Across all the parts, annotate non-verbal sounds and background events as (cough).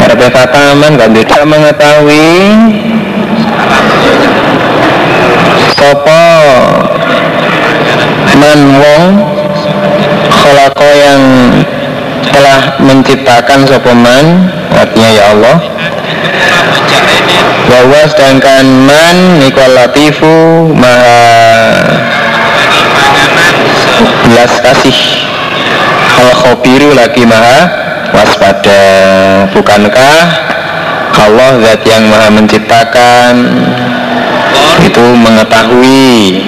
Karena fataman kan tidak mengetahui. Sopo? Man wong Kholako yang telah menciptakan sopoman artinya ya Allah. Bahwa sedangkan man nikol latifu maha belas kasih al khobiru lagi maha waspada. Bukankah Allah zat yang maha menciptakan? Itu mengetahui.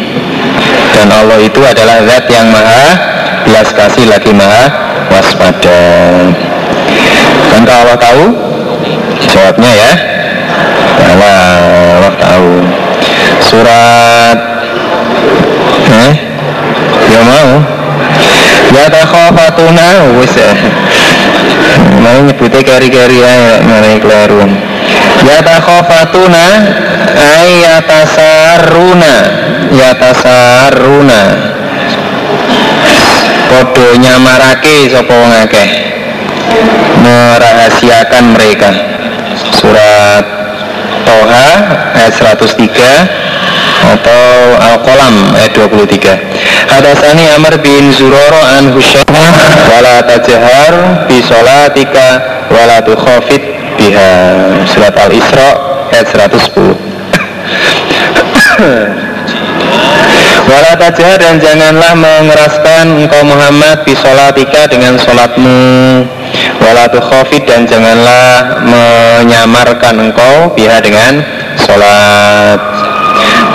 Dan Allah itu adalah zat yang maha belas kasih lagi maha waspada. Kalau Allah tahu? Jawabnya ya. Allah, Allah tahu surat eh ya mau ya takhafatuna wis ya. Mau nyebutnya kari-kari ya mana keliru ya takhafatuna ay yatasaruna yatasaruna podo nyamarake sapa wong merahasiakan mereka. Surat Toha ayat 103 atau Al-Qalam ayat 23 Hadasani Amr bin Zuroro an Husyama wala tajahar bi sholatika wala tukhafit biha. Surat Al-Isra ayat 110 (coughs) Wala tajah dan janganlah mengeraskan engkau Muhammad bisolatika dengan solatmu Wala khofit dan janganlah menyamarkan engkau biha dengan solat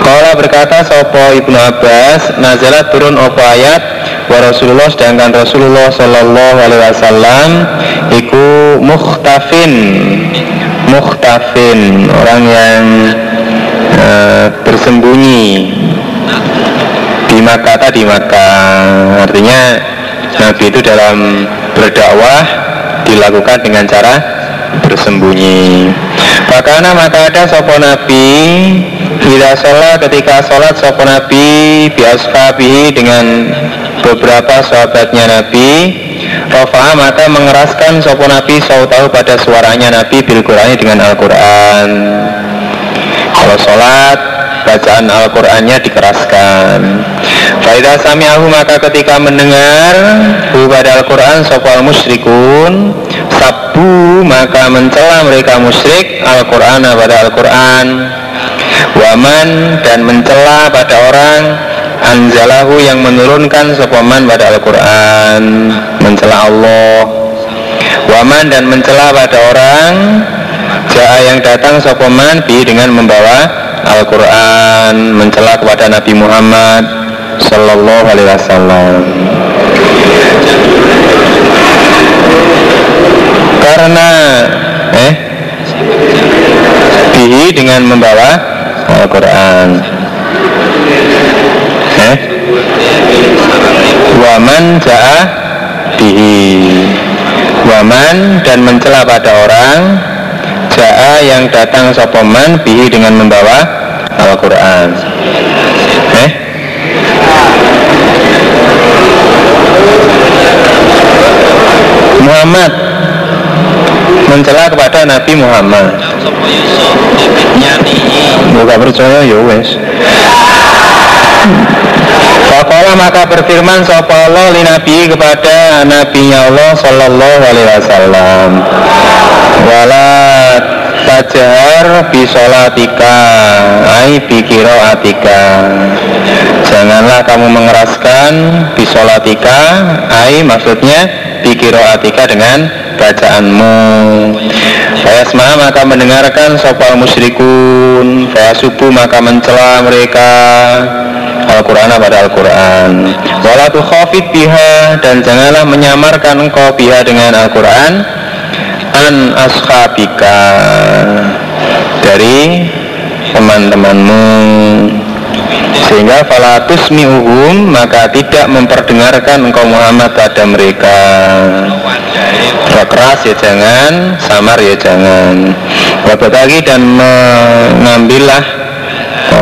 Kala berkata Sopo Ibnu Abbas Nazalat turun opo ayat Wa Rasulullah sedangkan Rasulullah Sallallahu Alaihi Wasallam Iku muhtafin. Muhtafin Orang yang uh, bersembunyi di Makkah di Makkah. Artinya Nabi itu dalam berdakwah dilakukan dengan cara bersembunyi. Makanya maka ada sopo Nabi Bila sholat ketika sholat sopo Nabi Biasfabihi dengan beberapa sahabatnya Nabi. Rafa maka mengeraskan sopo Nabi tahu pada suaranya Nabi Bil dengan Al-Quran. Kalau sholat bacaan Al-Qur'annya dikeraskan. Faidah sami'ahu maka ketika mendengar hu pada Al-Qur'an sopal musyrikun sabu maka mencela mereka musyrik Al-Qur'an pada Al-Qur'an. Waman dan mencela pada orang anzalahu yang menurunkan sopaman pada Al-Quran. Mencela Allah. Waman dan mencela pada orang Ja'a yang datang sopaman bi dengan membawa Al-Quran. Mencela kepada Nabi Muhammad Sallallahu Alaihi Wasallam karena eh? Bihi dengan membawa Al-Quran eh? Waman ja'a bihi waman dan mencela pada orang Ja'a yang datang sopoman bihi dengan membawa Al-Quran. Eh? Muhammad mencela kepada Nabi Muhammad. Buka percaya ya wes. Fakola maka berfirman Sopo Allah li Nabi kepada Nabi Allah Sallallahu alaihi wasallam Wala tajahar bisolatika Ai bikiro atika Janganlah kamu mengeraskan bisolatika Ai maksudnya bikiro atika dengan bacaanmu. Fayasma maka mendengarkan sopal musyrikun Fayasubu maka mencela mereka. Al-Quran pada Al-Quran? Walatu khafid biha Dan janganlah menyamarkan engkau biha dengan Al-Quran. An ashabika Dari teman-temanmu. Sehingga falatus mi'uhum maka tidak memperdengarkan engkau Muhammad pada mereka keras ya jangan. Samar ya jangan. Bapak lagi dan mengambillah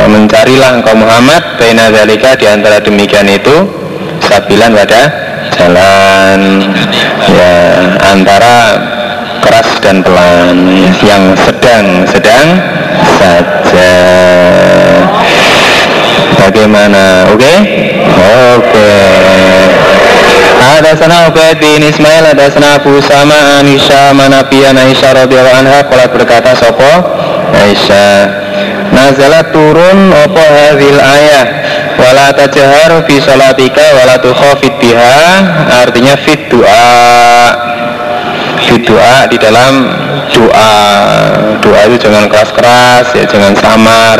mencarilah engkau Muhammad Baina dalika di antara demikian itu Sabilan pada jalan. Ya antara keras dan pelan yang sedang-sedang saja. Bagaimana? Oke? Okay? oke. okay. Ada sana Ubaid bin Ismail ada sana Abu Sama Anisha Manafiya Aisyah radhiyallahu anha kalau berkata sopo? Aisyah Nazalat turun opo hadil ayah? Wala tajhar fi salatika wala tukhafid biha artinya fit doa. Fit doa di dalam doa. Doa itu jangan keras-keras ya jangan samar.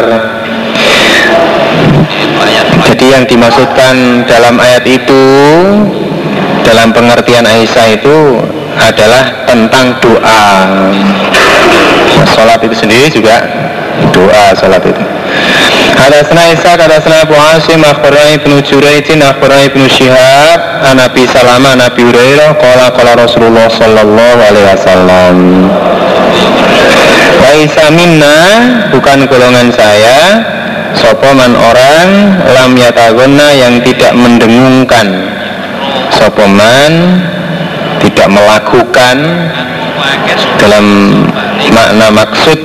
Jadi yang dimaksudkan dalam ayat itu dalam pengertian Aisyah itu adalah tentang doa. Sholat itu sendiri juga doa salat itu. Hadasna Isa, hadasna Abu Asim, akhbarana Ibnu Jurayjin, akhbarana Ibnu Syihab, an Nabi Salama, Nabi Hurairah, qala qala Rasulullah sallallahu alaihi wasallam. Wa Isa minna bukan golongan saya, sopoman orang lam yatagonna yang tidak mendengungkan sopoman tidak melakukan dalam makna maksud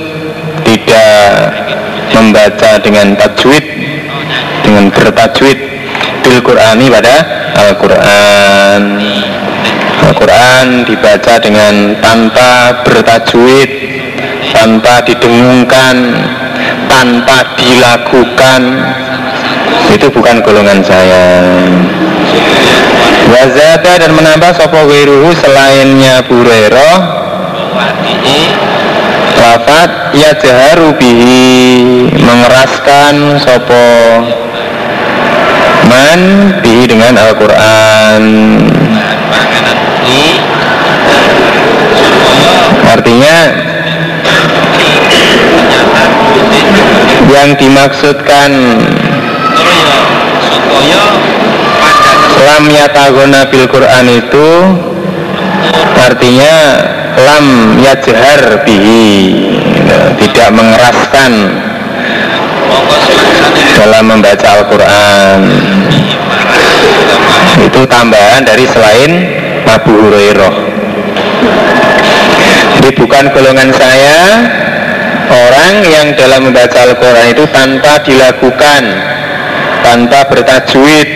tidak membaca dengan tajwid dengan bertajwid bil Qur'ani pada Al-Quran. Al-Quran dibaca dengan tanpa bertajwid tanpa didengungkan tanpa dilakukan. Itu bukan golongan saya Wazada dan menambah sopo wiruhu selainnya Bureroh lafat ya jaharu bihi. Mengeraskan sopo man bihi dengan Al-Quran. Artinya yang dimaksudkan lam yatagona bil Quran itu artinya lam yajhar bihi tidak mengeraskan dalam membaca Al-Quran. Itu tambahan dari selain Abu Hurairah. Jadi bukan golongan saya orang yang dalam membaca Al-Quran itu tanpa dilakukan tanpa bertajwid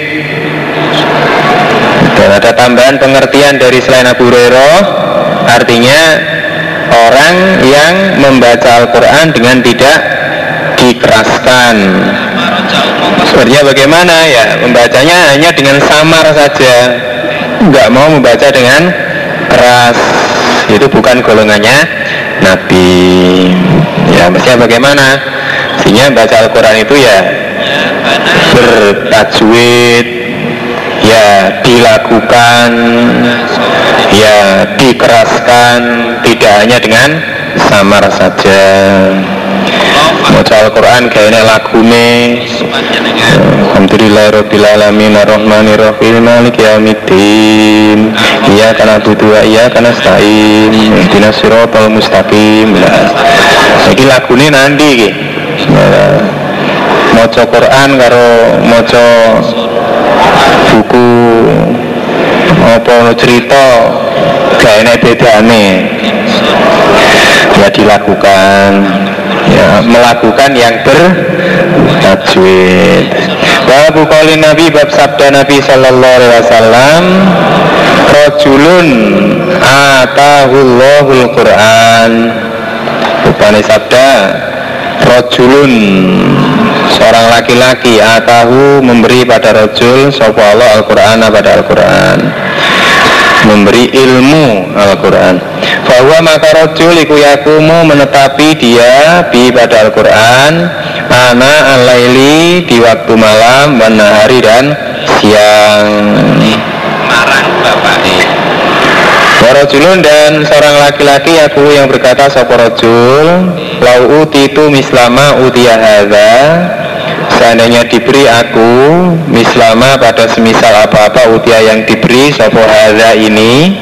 dan ada tambahan pengertian dari selain Abu Hurairah artinya orang yang membaca Al-Quran dengan tidak dikeraskan. Sebenarnya bagaimana ya? Membacanya hanya dengan samar saja. Nggak mau membaca dengan keras. Itu bukan golongannya Nabi. Ya mestinya bagaimana? Sehingga baca Al-Quran itu ya bertajwid ya dilakukan ya dikeraskan tidak hanya dengan samar saja. Maca Al-Quran kayaknya lagune Alhamdulillah Rabbil Alamin Ar-Rahmanir Rahim Malik Yawmiddin Iya karena dua iya karena stain Dina sirotol mustaqim. Jadi lagune nanti nah, Maca Quran karo Maca buku apa cerita gak enak bedane. Ya dilakukan ya melakukan yang bertajwid. Babu kali Nabi bab sabda Nabi Sallallahu Alaihi Wasallam Rojulun atahullahul Quran. Rupanya sabda Rojulun seorang laki-laki atahu memberi pada rojul sopo Allah Al-Quran pada Al-Quran. Memberi ilmu Al-Quran. Bahwa maka rojul iku yakumu menetapi dia bi pada Al-Quran ana alaili di waktu malam dan hari dan siang. Marang bapak Warajulun dan seorang laki-laki aku yang berkata Soporojul Lau uti itu mislama utia hadha Seandainya diberi aku Mislama pada semisal apa-apa utia yang diberi Sopo hadha ini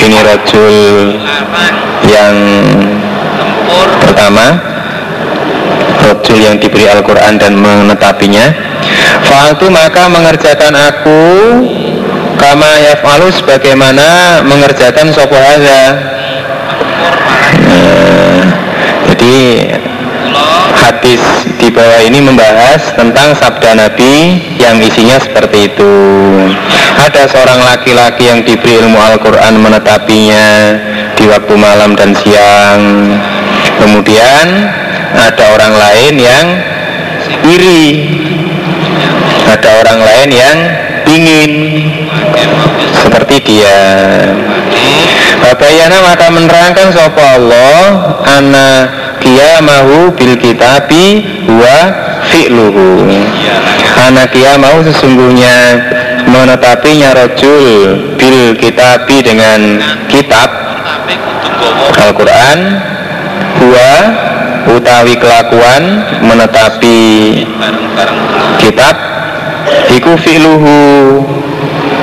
Ini rojul yang pertama Rojul yang diberi Al-Quran dan menetapinya. Fa'altu maka mengerjakan aku kama yaf'alu sebagaimana mengerjakan sapa hadza. Nah, jadi hadis di bawah ini membahas tentang sabda Nabi yang isinya seperti itu. Ada seorang laki-laki yang diberi ilmu Al-Quran menetapinya di waktu malam dan siang. Kemudian ada orang lain yang iri. Ada orang lain yang ingin seperti dia. Babayana maka menerangkan sapa Allah ana qiyamahu bil kitabi wa fi'luhu. Ana qiyamahu sesungguhnya menetapinya rojul bil kitabi dengan kitab Al-Quran Huwa utawi kelakuan menetapi kitab Iku fi'luhu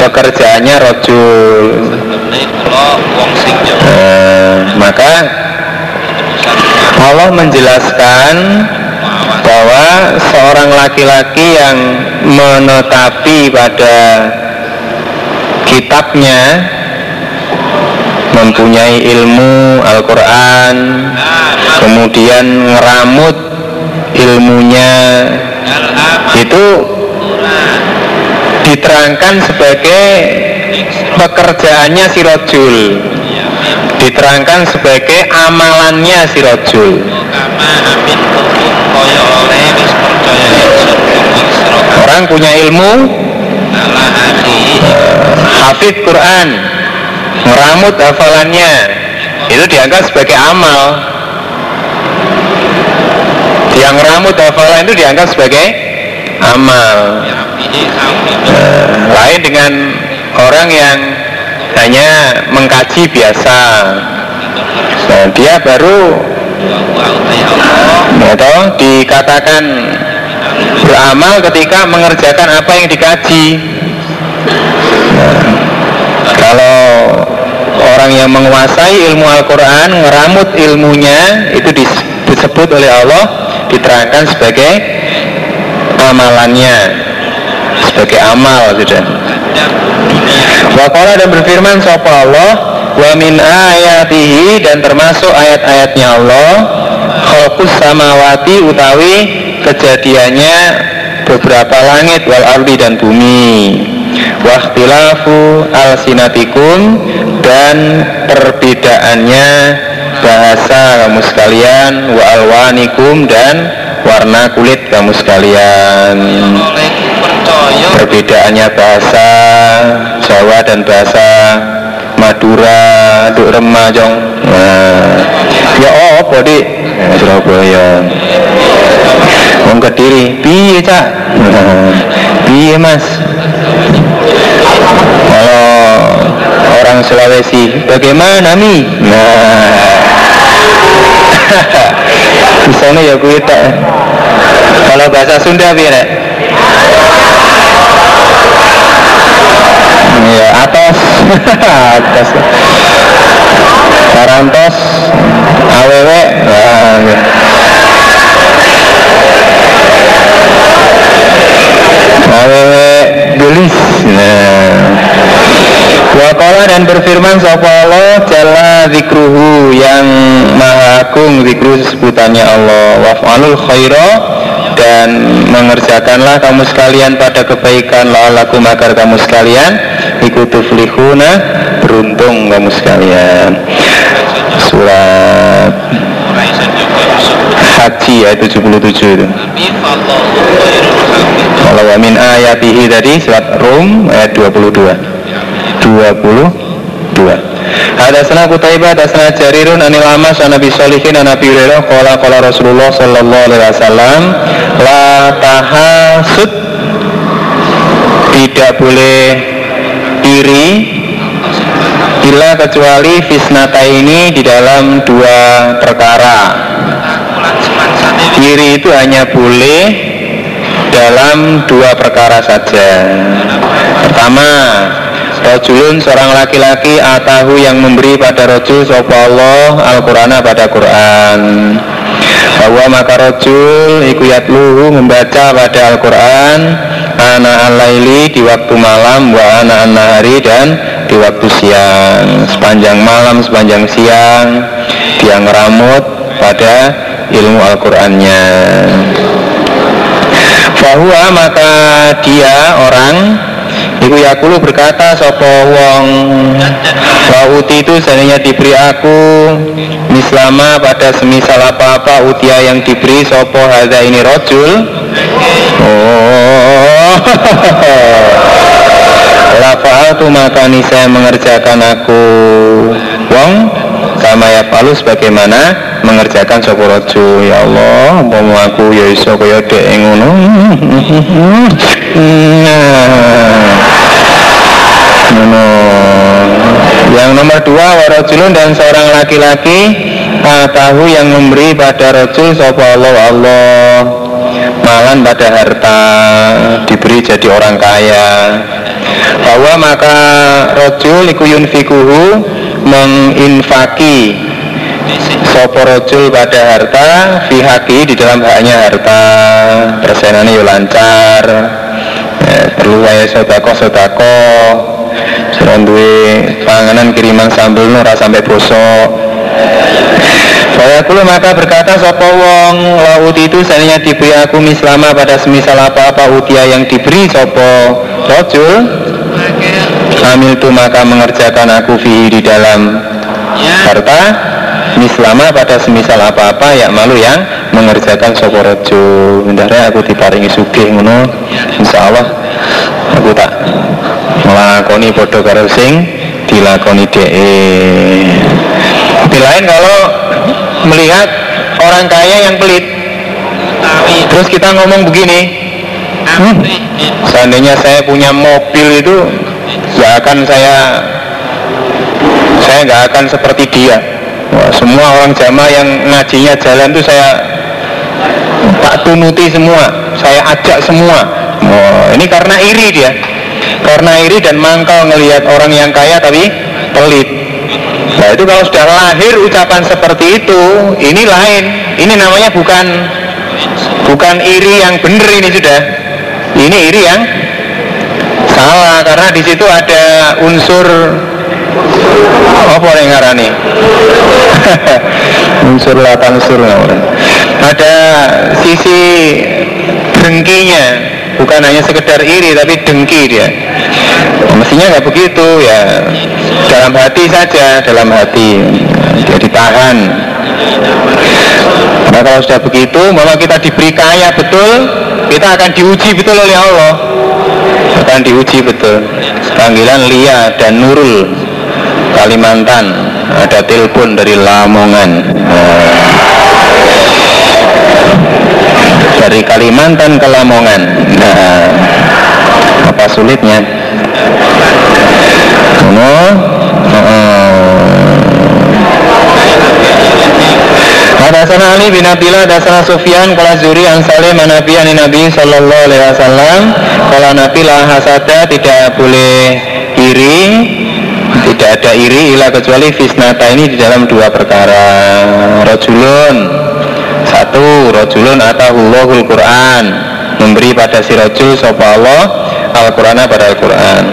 pekerjaannya rojul nah, maka Allah menjelaskan bahwa seorang laki-laki yang menetapi pada kitabnya mempunyai ilmu Al-Quran kemudian ngeramut ilmunya itu diterangkan sebagai pekerjaannya si rojul diterangkan sebagai amalannya si rojul orang punya ilmu hafid Quran meramut hafalannya. Itu dianggap sebagai amal. Yang meramut hafalan itu dianggap sebagai amal. Uh, lain dengan orang yang hanya mengkaji biasa. Nah, dia baru atau dikatakan beramal ketika mengerjakan apa yang dikaji. Nah, kalau orang yang menguasai ilmu Al-Quran ngeramut ilmunya itu disebut oleh Allah diterangkan sebagai amalannya sebagai amal sudah Wakola dan berfirman sapa Allah? Wa min ayatihi dan termasuk ayat-ayatnya Allah khalqus samawati utawi kejadiannya beberapa langit wal ardi dan bumi. Wahtilafu al-sinatikum dan perbedaannya bahasa kamu sekalian wa alwanikum dan warna kulit kamu sekalian. Perbedaannya bahasa Jawa dan bahasa Madura Duk Remajong nah, ya oh di ya, Surabaya. Wong Kediri. Piye cak? (laughs) Piye mas? Kalau orang Sulawesi bagaimana mi? Nah. (laughs) Misalnya ya kuwi kalau bahasa Sunda piye ya atas. (laughs) Atas. Parantos aww nah, ya. aww gelis Wakola dan berfirman Sapa Allah? Jalla zikruhu yang maha agung. Zikru sebutannya Allah. Waf'alul khaira. Dan mengerjakanlah kamu sekalian pada kebaikan. La'alakum agar kamu sekalian ikutu flihuna beruntung kamu sekalian. Surat Haji ayat 77 itu. Kalau min ayatihi tadi surat Rum ayat 22 22 Hadasana Kutaibah, hadasana Jarirun, anil Amas, an Nabi Solihin, an Nabi Hurairah, Qala qala Rasulullah sallallahu alaihi wasallam, la tahasud. Tidak boleh iri bila kecuali fisnata ini di dalam dua perkara. Iri itu hanya boleh dalam dua perkara saja. Pertama, Rojulun seorang laki-laki atahu yang memberi pada rojul sopa Allah Al-Qur'ana pada Quran bahwa maka rojul iku yatluhu membaca pada Al-Quran anak alaili di waktu malam wa anak hari dan di waktu siang. Sepanjang malam sepanjang siang dia ngeramut pada ilmu Al-Qur'annya. Bahwa maka dia orang Iku yakulu berkata sopo wong Wauti itu seandainya diberi aku Mislama pada semisal apa-apa Utia yang diberi sopo hadza ini rojul Oh. (laughs) Lafa'al tu maka saya mengerjakan aku Wong. Sama ya palu sebagaimana mengerjakan sopo ya Allah mau aku ya iso kaya dek ngono. Nah. Yang nomor dua warajulun dan seorang laki-laki tahu yang memberi pada rojul sopo Allah. Allah malan pada harta diberi jadi orang kaya. Bahwa maka rojul iku yunfikuhu menginfaki sopo rojul pada harta fihaki di dalam haknya harta. Persenannya lancar. Ya, perlu sodako Suran duwe panganan kiriman sambel ora sampai bosok saya dulu maka berkata sopo wong laut itu seandainya diberi aku mislama pada semisal apa-apa utia yang diberi sopo rojul Amil tu maka mengerjakan aku fi di dalam harta mislama pada semisal apa-apa ya malu yang mengerjakan sopo rojo bentarnya aku diparingi sugih ngono. Insya Allah aku tak melakoni bodoh karo sing dilakoni de tapi lain kalau melihat orang kaya yang pelit. Terus kita ngomong begini hmm, seandainya saya punya mobil itu gak akan saya saya nggak akan seperti dia. Wah, semua orang jamaah yang ngajinya jalan itu saya tak tunuti semua saya ajak semua. Wah, ini karena iri dia. Karena iri dan mangkal ngelihat orang yang kaya tapi pelit nah itu kalau sudah lahir ucapan seperti itu ini lain. Ini namanya bukan bukan iri yang benar ini sudah. Ini iri yang salah karena di situ ada unsur apa yang ngarani? (laughs) Unsur latan unsur ada sisi dengkinya bukan hanya sekedar iri tapi dengki dia mestinya nggak begitu ya. Dalam hati saja dalam hati. Dia ditahan. Nah kalau sudah begitu bahwa kita diberi kaya betul kita akan diuji betul oleh Allah. Akan diuji betul. Panggilan Lia dan Nurul Kalimantan. Ada telepon dari Lamongan. Dari Kalimantan ke Lamongan. Nah apa sulitnya no, Hadasana Ali bin Abdillah Hadasana Sufyan Kala Zuri An Salim Nabi Ani Nabi Sallallahu Alaihi Wasallam. Kala Nabi lah hasada Tidak boleh iri Tidak ada iri Ila kecuali Fisnata ini di dalam dua perkara. Rojulun Satu Rojulun Atahullahul Quran Memberi pada si rojul Sopa Allah Al-Quran pada Al-Quran.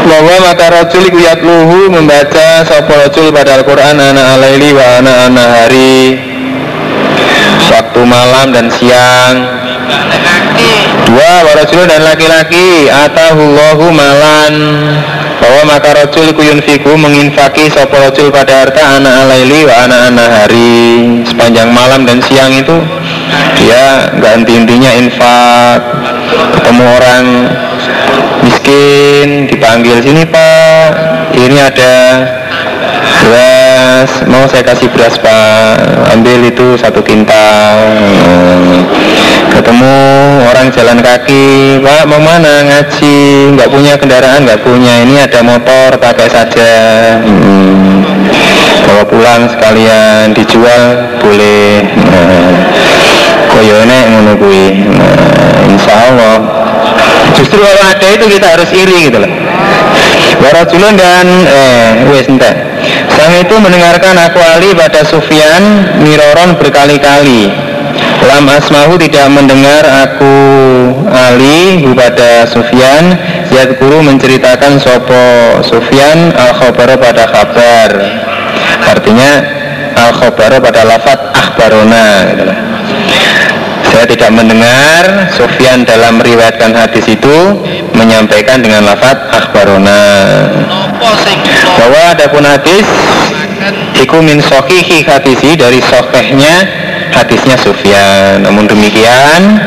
Bahwa maka rojul iku yatluhu membaca sopo rojul pada Al-Quran anak alaili wa anak anak hari waktu malam dan siang. Dua warajul dan laki-laki atahullahu malan. Bahwa maka rojul iku yunfiku menginfaki sopo rojul pada harta anak alaili wa anak anak hari. Sepanjang malam dan siang itu dia nggak henti-hentinya infak ketemu orang miskin dipanggil sini pak. Ini ada beras mau saya kasih beras pak. Ambil itu satu kintal. Ketemu orang jalan kaki pak mau mana ngaji? Nggak punya kendaraan nggak punya. Ini ada motor pakai saja. Hmm. bawa pulang sekalian dijual boleh. Nah, koyone ngono kuwi. Nah, insya Allah justru kalau ada itu kita harus iri gitu loh. Warajulun dan eh wes Sang itu mendengarkan aku Ali pada Sufyan Miroron berkali-kali. Lam asmahu tidak mendengar aku Ali kepada Sufyan. Yadkuru menceritakan Sopo Sufyan al khobaro pada kabar. Artinya al khobaro pada lafat akhbarona gitu Saya tidak mendengar Sufyan dalam meriwayatkan hadis itu Menyampaikan dengan lafat akhbarona. Bahwa ada pun hadis Iku min sohihi hadisi dari sokehnya hadisnya Sufyan namun demikian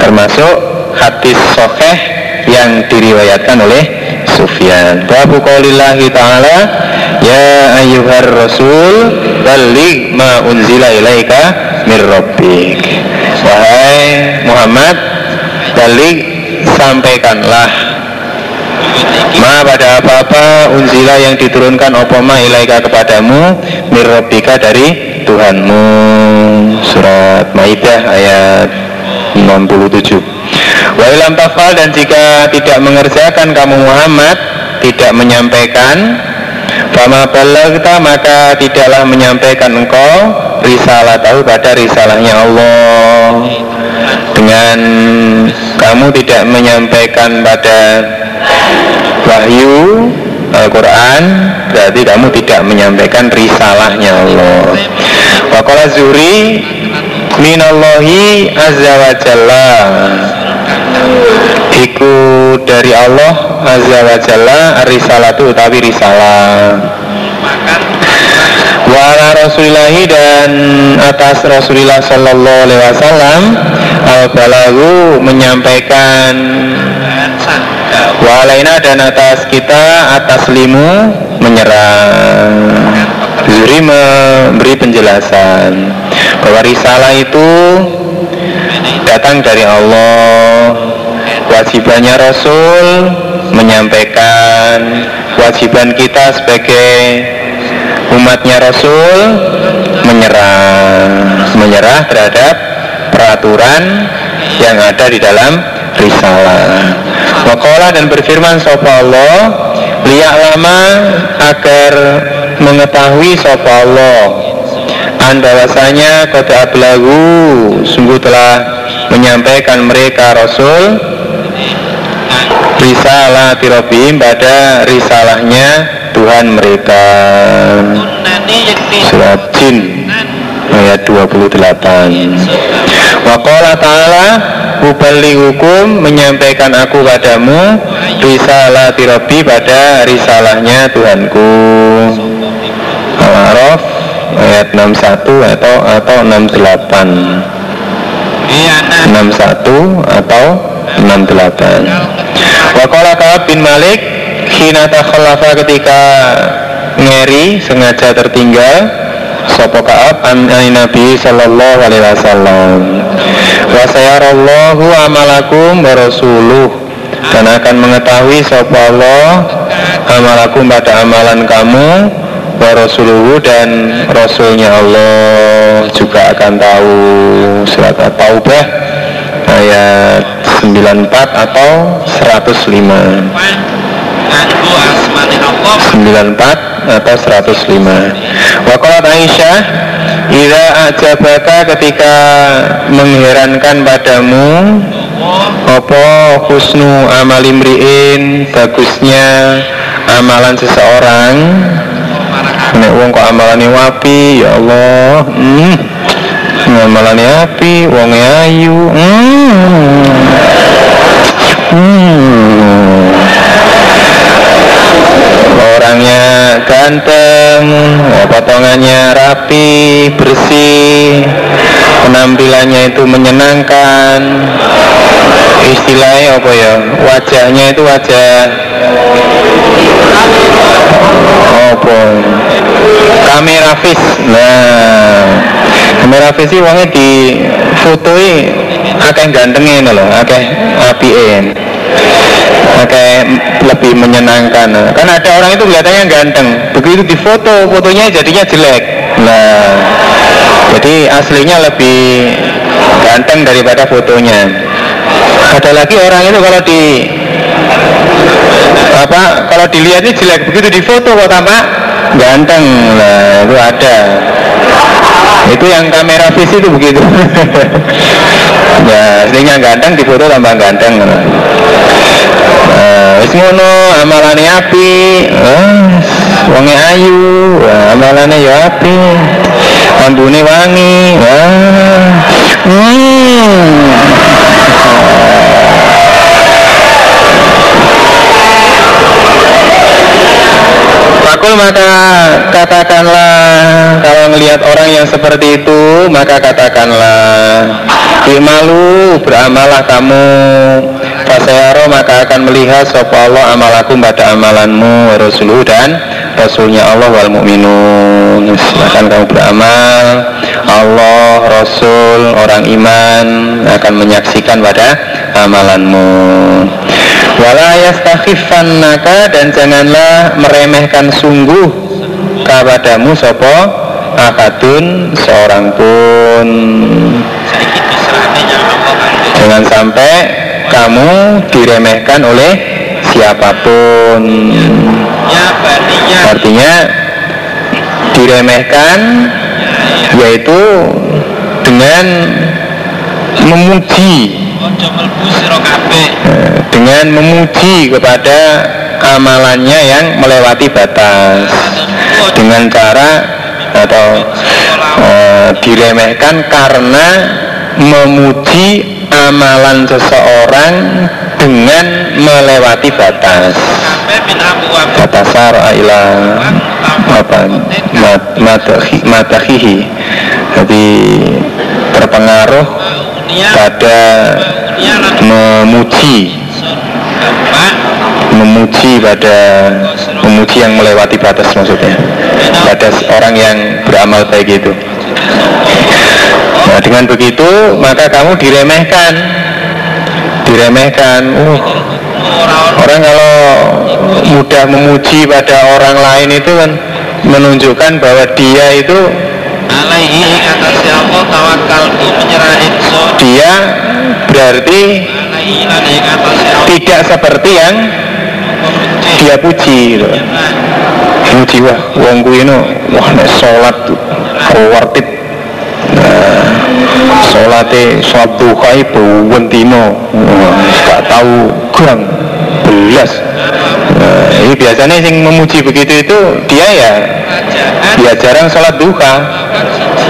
termasuk hadis sokeh yang diriwayatkan oleh Sufyan Babu qaulillahi ta'ala Ya ayyuhar rasul Balik ma unzila ilaika mir rabbik. Wahai Muhammad Balik sampaikanlah. Ma pada apa-apa unzila yang diturunkan opoma ilaika kepadamu Mirrobika dari Tuhanmu. Surat Maidah ayat 67 Wa ilam tafal dan jika tidak mengerjakan kamu Muhammad Tidak menyampaikan Fama balagta maka tidaklah menyampaikan engkau Risalah tahu pada risalahnya Allah. Dengan kamu tidak menyampaikan pada wahyu Al-Quran berarti kamu tidak menyampaikan risalahnya Allah. Wakola zuri minallahi azza wa jalla. Iku dari Allah azza wa jalla risalatu utawi risalah Wa rasulillahi dan atas Rasulullah sallallahu alaihi wasallam al-balagu menyampaikan Walaina dan atas kita atas limu menyerang. Zuri memberi penjelasan bahwa risalah itu datang dari Allah. Wajibannya Rasul menyampaikan Wajiban kita sebagai umatnya Rasul menyerah Menyerah terhadap peraturan yang ada di dalam risalah. Wakola dan berfirman sopa Allah? Liyak lama agar mengetahui sopa Allah. An bahwasanya kota ablagu Sungguh telah menyampaikan mereka Rasul. Risalah tirobim pada risalahnya Tuhan mereka Surat Jin ayat 28 Wakola ta'ala Ubali hukum menyampaikan aku padamu Risalah tirobi pada risalahnya Tuhanku. Al-Araf ayat 61 atau atau 68 61 atau 68 Wakola Ka'ab bin Malik Hina takhalafa ketika ngeri sengaja tertinggal Sopo Ka'ab? An Nabi sallallahu alaihi wasallam. Wa sayarallahu amalakum wa rasuluh. Dan akan mengetahui sopo Allah amalakum pada amalan kamu wa rasuluhu dan rasulnya Allah juga akan tahu. Surat Taubah ayat 94 atau 105 94 atau 105 Waqalat Aisyah Ila ajabaka ketika mengherankan padamu Opo husnu amal imri'in Bagusnya amalan seseorang Nek wong kok amalannya wapi Ya Allah hmm. Amalannya api Wongnya ayu hmm. Hmm orangnya ganteng, potongannya rapi, bersih, penampilannya itu menyenangkan. Istilahnya apa ya? Wajahnya itu wajah apa? Kamera fis. Nah, kamera fis sih wongnya di fotoi akeh gantengnya loh, akeh apien kayak lebih menyenangkan. Kan ada orang itu kelihatannya ganteng. Begitu di foto fotonya jadinya jelek. Nah jadi aslinya lebih ganteng daripada fotonya. Ada lagi orang itu kalau di apa kalau dilihat ini jelek. Begitu di foto kok tampak ganteng. Lah itu ada itu yang kamera vis itu begitu. (laughs) Ya aslinya ganteng di foto tambah ganteng. Nah, wis ngono amalane api. Wonge ayu. Uh, amalane ya api. Ambune wangi. Uh, katakanlah kalau melihat orang yang seperti itu maka katakanlah Imalu beramalah kamu. Fasayaro maka akan melihat Sopo Allah amalakum pada amalanmu Rasuluh dan Rasulnya Allah wal mu'minun. Akan kamu beramal Allah, Rasul, orang iman Akan menyaksikan pada amalanmu. Wala yastakhifannaka dan janganlah meremehkan sungguh kepadamu sopo akadun seorang pun. Jangan sampai kamu diremehkan oleh siapa pun. Artinya diremehkan yaitu dengan memuji. Dengan memuji kepada amalannya yang melewati batas dengan cara atau uh, diremehkan karena memuji amalan seseorang dengan melewati batas. Batas ila apa matahihi jadi terpengaruh pada memuji memuji pada memuji yang melewati batas maksudnya. Batas orang yang beramal baik itu. Nah dengan begitu maka kamu diremehkan. Diremehkan. Uh, orang kalau mudah memuji pada orang lain itu kan menunjukkan bahwa dia itu alaihi menyerah dia berarti tidak seperti yang dia puji gitu. puji wah wong kuwi wah nek salat kuwartip nah, salate salat duha buwen dino. Gak tahu gang belas. Nah, ini biasanya yang memuji begitu itu dia ya dia jarang sholat duha.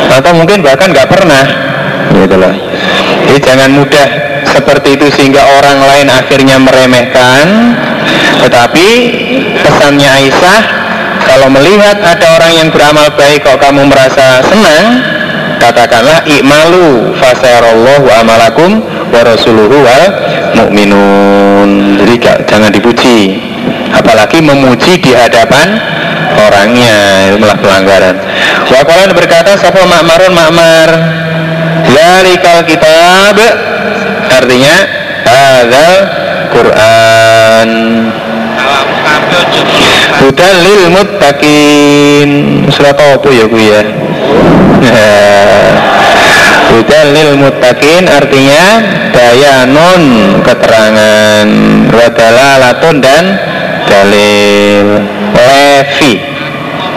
Atau mungkin bahkan nggak pernah. Gitu loh. Jangan mudah seperti itu sehingga orang lain akhirnya meremehkan. Tetapi pesannya Aisyah kalau melihat ada orang yang beramal baik kok kamu merasa senang katakanlah ikmalu fasayarallahu amalakum wa rasuluhu wal mu'minun. Jadi jangan dipuji. Apalagi memuji di hadapan orangnya itu malah pelanggaran Wakalan berkata Sapa makmarun makmar Zalikal kitab Artinya Hadal Quran. Hudan lil muttaqin. Surat apa ya ku ya? Hudan lil muttaqin artinya Bayanun keterangan. Wadalalatun dan dalil. Levi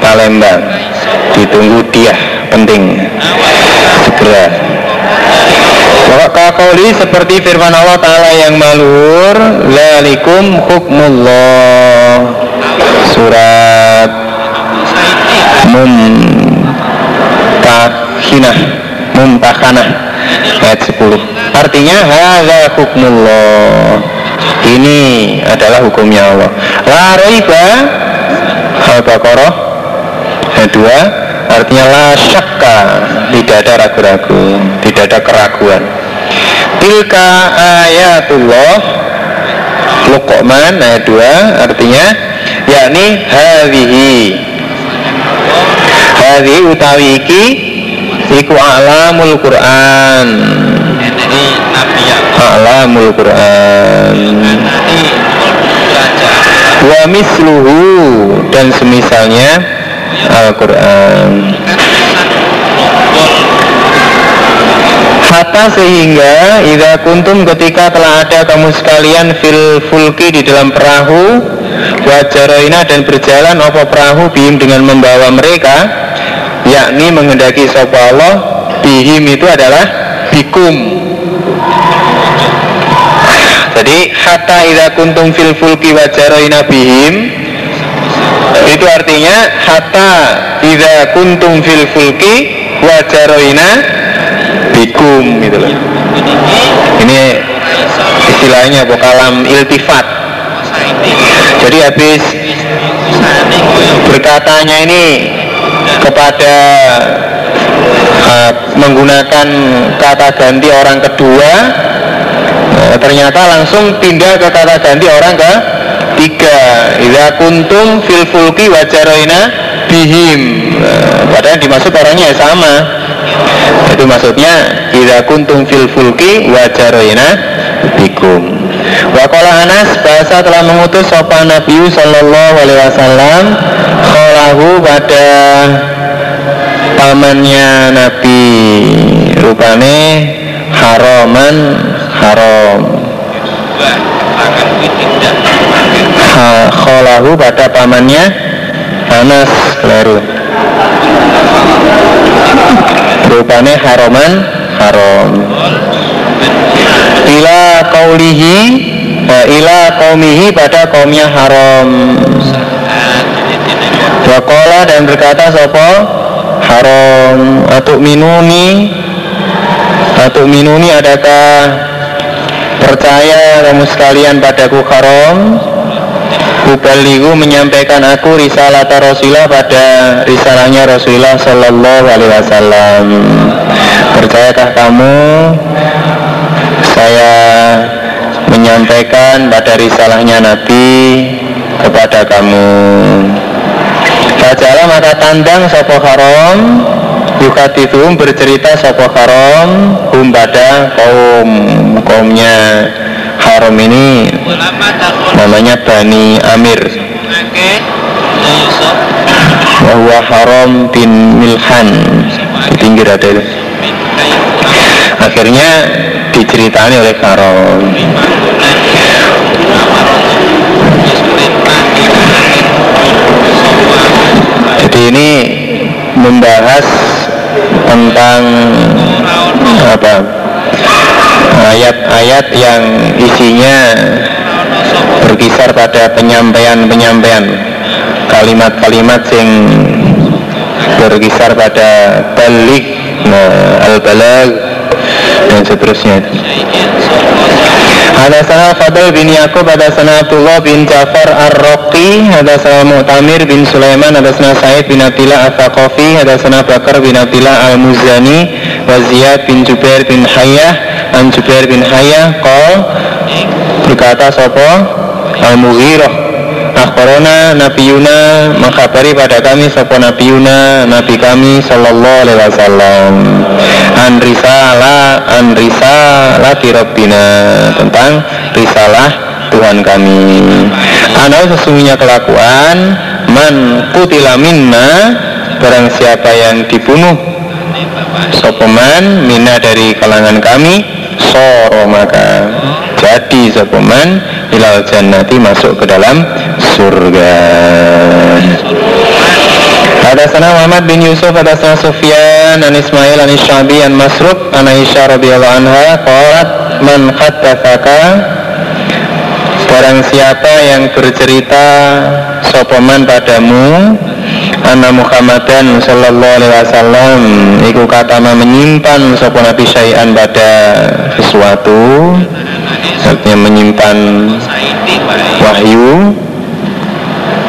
Palembang. Ditunggu dia penting. Segera Wakakoli seperti firman Allah Ta'ala yang malur Lalikum hukmullah. Surat Mumtahinah Mumtahanah Ayat 10 Artinya Hadha hukmullah. Ini adalah hukumnya Allah. La raiba. Al-Baqarah Ayat 2 Artinya la syakka. Tidak ada ragu-ragu. Tidak ada keraguan Tilka ayatullah. Luqman ayat 2 Artinya yakni hadhihi. Hadhi utawi iki Iku alamul Quran. Alamul Quran. Wa misluhu Dan semisalnya Al-Quran Hatta sehingga Ida kuntum ketika telah ada kamu sekalian Fil fulki di dalam perahu Wajaroina dan berjalan Apa perahu bim dengan membawa mereka yakni menghendaki sapa Allah bihim itu adalah bikum. Jadi hatta idza kuntum fil fulki wa jaraina bihim itu artinya hatta idza kuntum fil fulki wa jaraina bikum gitu loh. Ini istilahnya apa? Iltifat. Jadi habis berkatanya ini kepada uh, menggunakan kata ganti orang kedua uh, ternyata langsung pindah ke kata ganti orang ke tiga Iza kuntum fil fulki wajaroina bihim. Padahal dimaksud orangnya sama. Itu maksudnya Iza kuntum fil fulki wajaroina bikum. Wakola Anas bahasa telah mengutus sopan Nabi Sallallahu Alaihi Wasallam Kholahu pada pamannya Nabi. Rupane haroman haram. Ha, kholahu pada pamannya Anas keliru rupane haroman haram ila kaulihi ila kaumihi pada kaumnya haram. Wakola dan berkata sopo haram. Atau minuni atau minuni adakah percaya kamu sekalian padaku haram Ubaligu menyampaikan aku risalah Rasulullah pada risalahnya Rasulullah Sallallahu Alaihi Wasallam. Percayakah kamu saya menyampaikan pada risalahnya Nabi kepada kamu? Fajalah maka tandang sopo haram Yukatithum bercerita sopo haram Hum kaum Kaumnya haram ini Namanya Bani Amir. Bahwa haram bin Milhan Di pinggir ada itu. Akhirnya diceritani oleh haram Jadi ini membahas tentang apa ayat-ayat yang isinya berkisar pada penyampaian-penyampaian kalimat-kalimat yang berkisar pada balik nah, al-balag dan seterusnya. Hadasana Fadl bin Yaqub Hadasana Abdullah bin Jafar Ar-Raqi Hadasana Mu'tamir bin Sulaiman Hadasana Said bin Abdillah Al-Thaqafi Hadasana Bakar bin Abdillah Al-Muzani Waziyad bin Jubair bin Hayyah An Jubair bin Hayyah Qal Berkata Sopo Al-Mughirah. Akhbarona Nabi Yuna mengkhabari pada kami Sopo Nabi Yuna Nabi kami Sallallahu Alaihi Wasallam. An risalah An risalah Tentang risalah Tuhan kami. Anau sesungguhnya kelakuan Man kutila minna Barang siapa yang dibunuh Sopeman Mina dari kalangan kami Soro maka. Jadi sopeman Ilal jannati masuk ke dalam surga. Hadasana Muhammad bin Yusuf Hadasana Sufyan An Ismail An Isyabi An Masruk An Aisyah radhiyallahu anha Qalat Man khaddafaka Barang siapa yang bercerita Sopoman padamu? Anna Muhammadan Sallallahu alaihi wasallam Iku katama menyimpan Sopo Nabi Syai'an pada sesuatu Artinya menyimpan Wahyu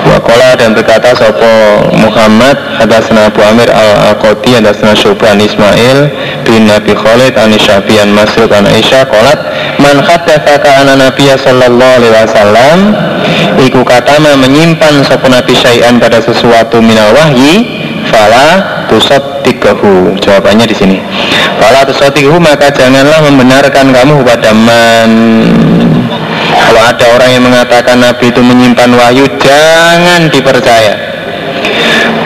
Wakola dan berkata Sopo Muhammad Hadasna Abu Amir Al-Aqoti Hadasna Syubhan Ismail bin Nabi Khalid An Syafi An An Aisyah Kolat Man khaddafaka ana Nabiya Sallallahu Alaihi Wasallam Iku katama menyimpan Sopo Nabi Syai'an pada sesuatu minal wahyi Fala tusot tikahu Jawabannya di sini Fala tusot tikahu maka janganlah membenarkan kamu kepada man. Kalau ada orang yang mengatakan Nabi itu menyimpan wahyu Jangan dipercaya.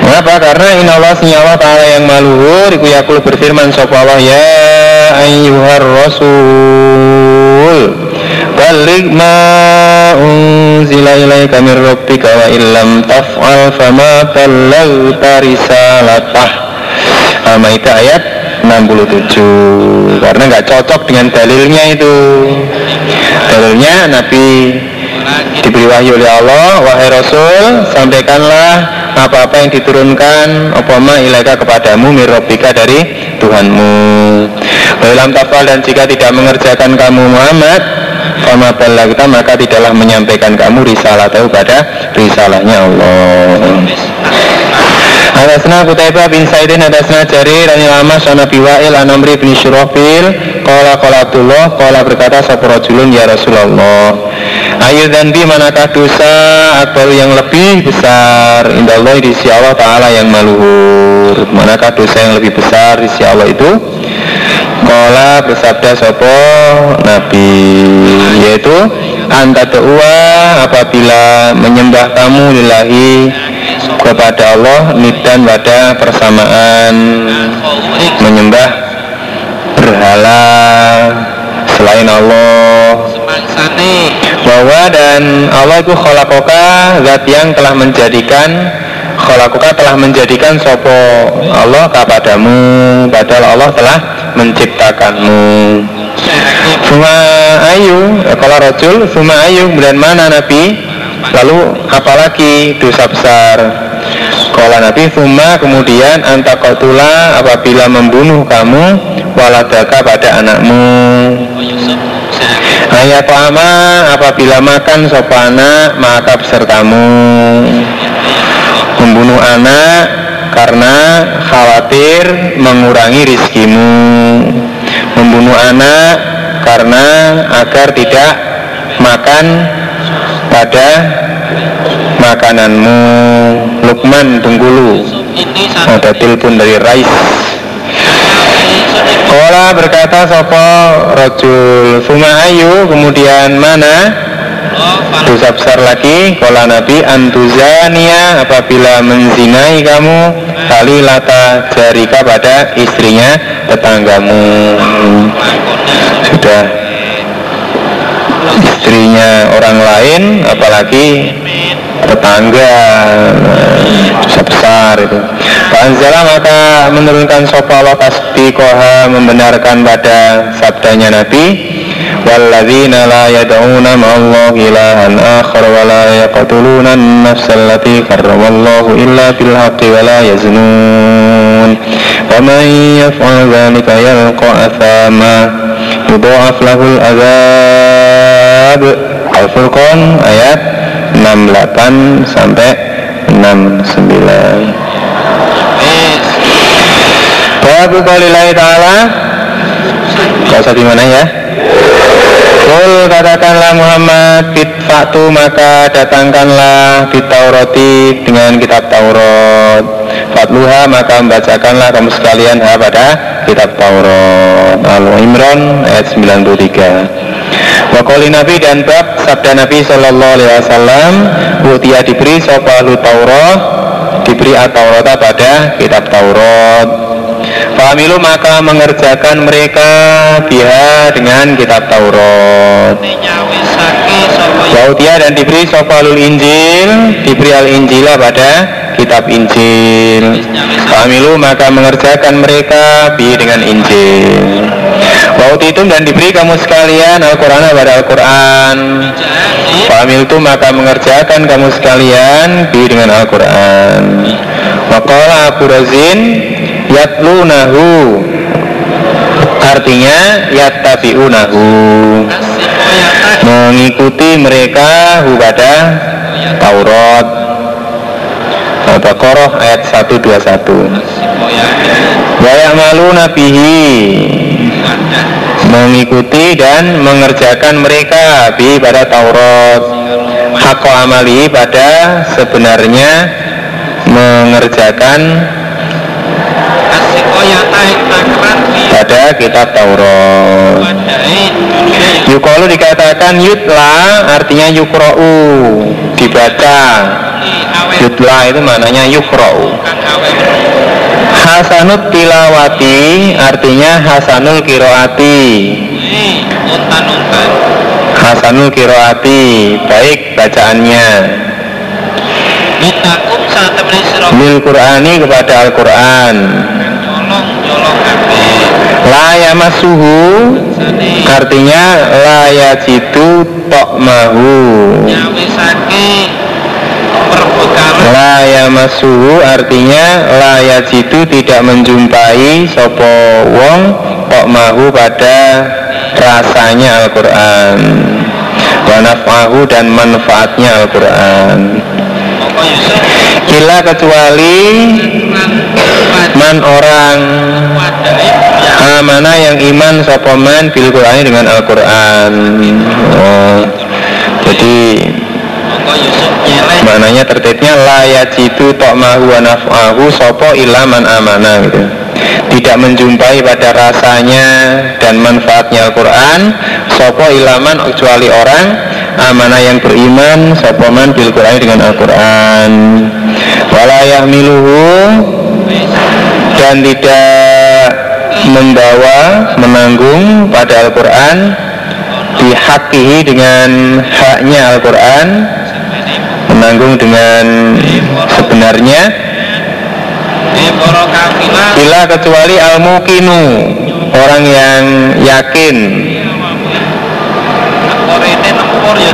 Mengapa? Karena in Allah senyawa ta'ala yang maluhur Iku yakul berfirman Sopa Allah? Ya ayyuhar rasul Balik ma unzila ilaika min rabbika wa illam taf'al fama ballagta risalatah. Al-Maidah ayat 67 karena nggak cocok dengan dalilnya itu. Dalilnya Nabi diberi wahyu oleh Allah wahai Rasul sampaikanlah apa-apa yang diturunkan opoma ilaika kepadamu mirrobika dari Tuhanmu. Dalam tafal dan jika tidak mengerjakan kamu Muhammad Fama kita maka tidaklah menyampaikan kamu risalah tahu pada risalahnya Allah Hadasna Kutaibah bin Saidin Hadasna Jarir Ani Lama Sana Biwa'il Anamri bin Syurafil Qala Qala Abdullah Qala berkata Saburajulun Ya Rasulullah? Ayu dan bi manakah dosa Akbar yang lebih besar? Indah Allah di sisi Allah Ta'ala yang maluhur. Manakah dosa yang lebih besar di sisi Allah itu? Qala bersabda Sopo Nabi Yaitu Anta apabila menyembah kamu lillahi kepada Allah nidan pada persamaan menyembah berhala selain Allah. Bahwa dan Allah itu kholakoka zat yang telah menjadikan kholakoka telah menjadikan sopo Allah kepadamu padahal Allah telah menciptakanmu. Suma ayu kalau rojul Suma ayu dan mana Nabi Lalu apalagi dosa besar. Kala Nabi Fuma kemudian antakotula apabila membunuh kamu waladaka pada anakmu. Ayat ama apabila makan sopana maka besertamu. Membunuh anak karena khawatir mengurangi rizkimu. Membunuh anak karena agar tidak makan pada makananmu Lukman Bengkulu ada telepon dari Rais. Kola berkata Sopo Rojul Suma Ayu kemudian mana? Dosa besar lagi Kola Nabi Antuzania apabila menzinai kamu Kali lata jarika pada istrinya tetanggamu. Sudah istrinya orang lain apalagi tetangga dosa besar itu. Panzala maka menurunkan sopa Allah koha membenarkan pada sabdanya Nabi Walladzina la yad'una ma'allah ilahan akhar wa la yaqtuluna an-nafsa allati karramallahu illa bil haqqi wa la yaznun. Wa man yaf'al dhalika yalqa athama yudha'af lahul adzab Kitab Al-Furqan ayat 68 sampai 69. Babu qaulillahi ta'ala Kau di mana ya? Kul katakanlah Muhammad Fitfatu maka datangkanlah di Taurati dengan kitab Taurat Fatluha maka membacakanlah kamu sekalian pada kitab Taurat Al-Imran ayat 93 Wakoli Nabi dan bab sabda Nabi Shallallahu Alaihi Wasallam Utia diberi sopalu Taurat. Diberi at-Taurat pada kitab Taurat. Fahamilu maka mengerjakan mereka biha dengan kitab Taurat. Wautia dan diberi sopalul Injil Diberi al-Injila pada kitab Injil. Fahamilu maka mengerjakan mereka biha dengan Injil itu dan diberi kamu sekalian Al-Quran pada Al-Quran. Famil itu maka mengerjakan kamu sekalian Bi dengan Al-Quran. Maqala Abu Razin Yatlunahu. Artinya Yattabi'unahu. Mengikuti mereka Hu pada Taurat. Al-Baqarah ayat 121 Wa malu nabihi mengikuti dan mengerjakan mereka bi pada Taurat. Hak amali pada sebenarnya mengerjakan pada kitab Taurat. Yukolu dikatakan yutla artinya yukra'u dibaca. Yutla itu maknanya yukra'u Hasanut tilawati artinya Hasanul kiroati. Hasanul kiroati baik bacaannya. Bil Qur'ani kepada Al-Quran. Nyolong kabeh. La yamassuhu sane. artinya la yajidu mahu nyawisake perbekalan La artinya la yajidu tidak menjumpai sopo wong mahu pada rasanya Al-Quran. Wa naf'ahu dan manfaatnya Al-Quran. Kila kecuali man orang. Amana yang iman sopoman bil Qur'ani dengan Al-Quran. Oh, jadi Maknanya tertibnya la yajidu ta'mahu wa naf'ahu sopo ilaman amana gitu. Tidak menjumpai pada rasanya dan manfaatnya Al-Quran sopo ilaman kecuali orang amanah yang beriman sopoman bil Qur'ani dengan Al-Quran. Wala yahmiluhu dan tidak membawa menanggung pada Al-Quran dihakihi dengan haknya Al-Quran menanggung dengan sebenarnya. Bila kecuali al-mukinu orang yang yakin. Ya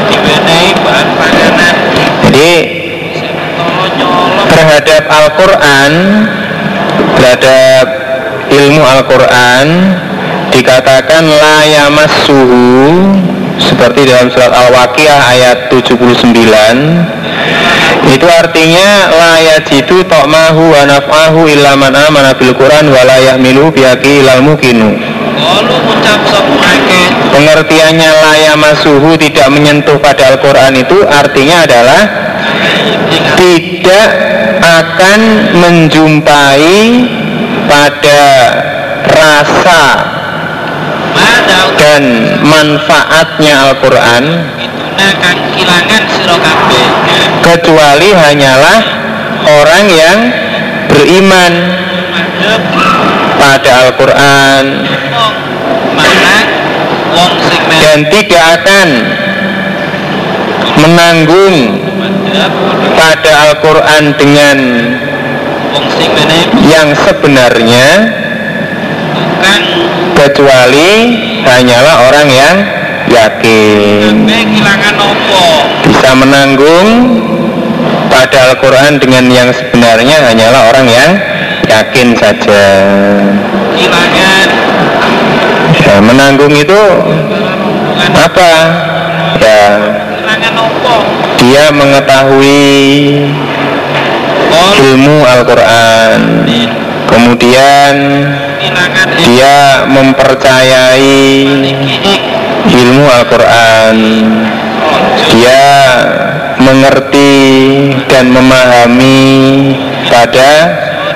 jadi terhadap Al-Quran terhadap ilmu Al-Quran dikatakan la yamassuhu seperti dalam surat Al-Waqiah ayat 79 itu artinya la yajidu ta'mahu wa naf'ahu illa man amana bil Quran wa la yahmilu biyaki ilal mukinu pengertiannya la yamassuhu tidak menyentuh pada Al-Quran itu artinya adalah tidak akan menjumpai pada rasa dan manfaatnya Al-Quran kecuali hanyalah orang yang beriman pada Al-Quran. Dan tidak akan menanggung pada Al-Quran dengan yang sebenarnya kecuali hanyalah orang yang yakin. Bisa menanggung pada Al-Quran dengan yang sebenarnya hanyalah orang yang yakin saja. Ya, menanggung itu apa? Ya dia mengetahui ilmu Al-Quran. Kemudian dia mempercayai ilmu Al-Quran. Dia mengerti dan memahami pada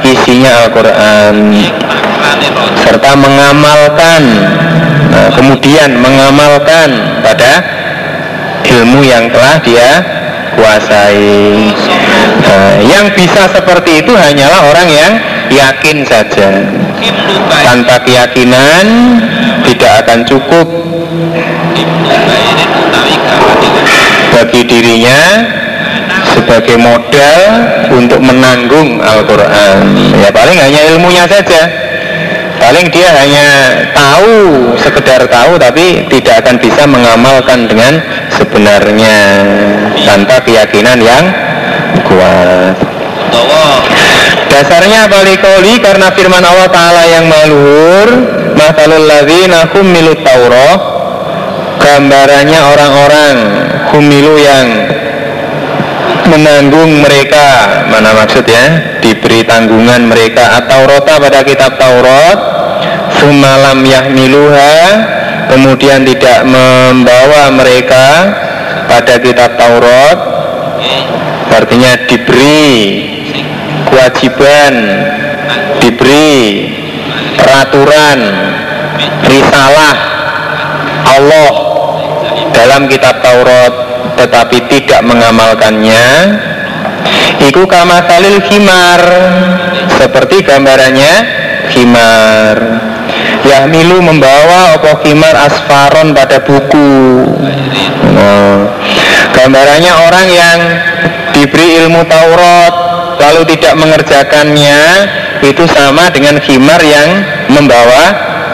isinya Al-Quran. Serta mengamalkan nah, kemudian mengamalkan pada ilmu yang telah dia kuasai Nah, yang bisa seperti itu hanyalah orang yang yakin saja. Tanpa keyakinan tidak akan cukup. Bagi dirinya sebagai modal untuk menanggung Al-Quran. Ya paling hanya ilmunya saja. Paling dia hanya tahu sekedar tahu tapi tidak akan bisa mengamalkan dengan sebenarnya. Tanpa keyakinan yang kuat utawa dasarnya balikoli karena firman Allah Ta'ala yang maluhur Masalul ladzina humilu Taurat Gambarannya orang-orang Humilu yang Menanggung mereka. Mana maksud ya Diberi tanggungan mereka. Atau rota pada kitab Taurat Sumalam yahmiluha Kemudian tidak membawa mereka Pada kitab Taurat Artinya diberi Kewajiban Diberi Peraturan Risalah Allah dalam kitab Taurat tetapi tidak mengamalkannya Iku kama salil khimar Seperti gambarannya khimar Yahmilu membawa opo khimar asfaron pada buku Oh. Gambarannya orang yang diberi ilmu Taurat Lalu tidak mengerjakannya itu sama dengan khimar yang membawa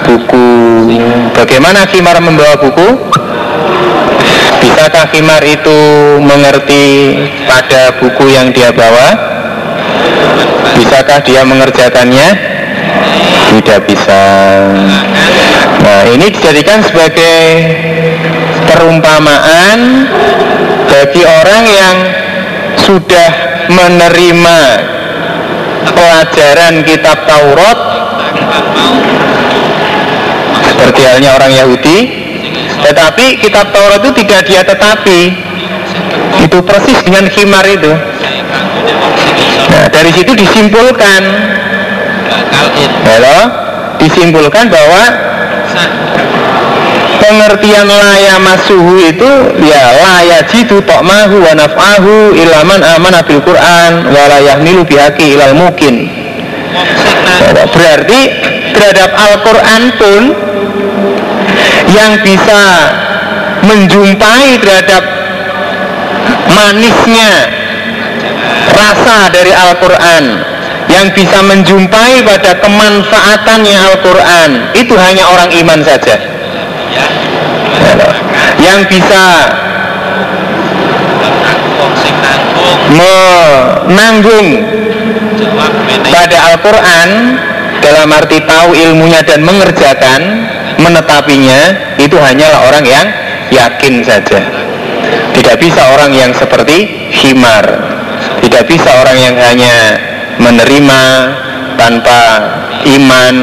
buku. Bagaimana khimar membawa buku? Bisakah khimar itu mengerti pada buku yang dia bawa? Bisakah dia mengerjakannya? Tidak bisa. Nah, ini dijadikan sebagai perumpamaan bagi orang yang sudah menerima pelajaran kitab Taurat. Seperti halnya orang Yahudi. Tetapi kitab Taurat itu tidak dia tetapi. Itu persis dengan khimar itu. Nah dari situ disimpulkan. Halo? disimpulkan bahwa pengertian laya masuhu itu ya laya jitu tok mahu wa naf'ahu ilaman aman abil Quran walayah milu bihaki ilal mungkin berarti terhadap Al-Quran pun yang bisa menjumpai terhadap manisnya rasa dari Al-Quran yang bisa menjumpai pada kemanfaatannya Al-Quran itu hanya orang iman saja yang bisa menanggung pada Al-Quran dalam arti tahu ilmunya dan mengerjakan menetapinya itu hanyalah orang yang yakin saja. Tidak bisa orang yang seperti himar. Tidak bisa orang yang hanya menerima tanpa iman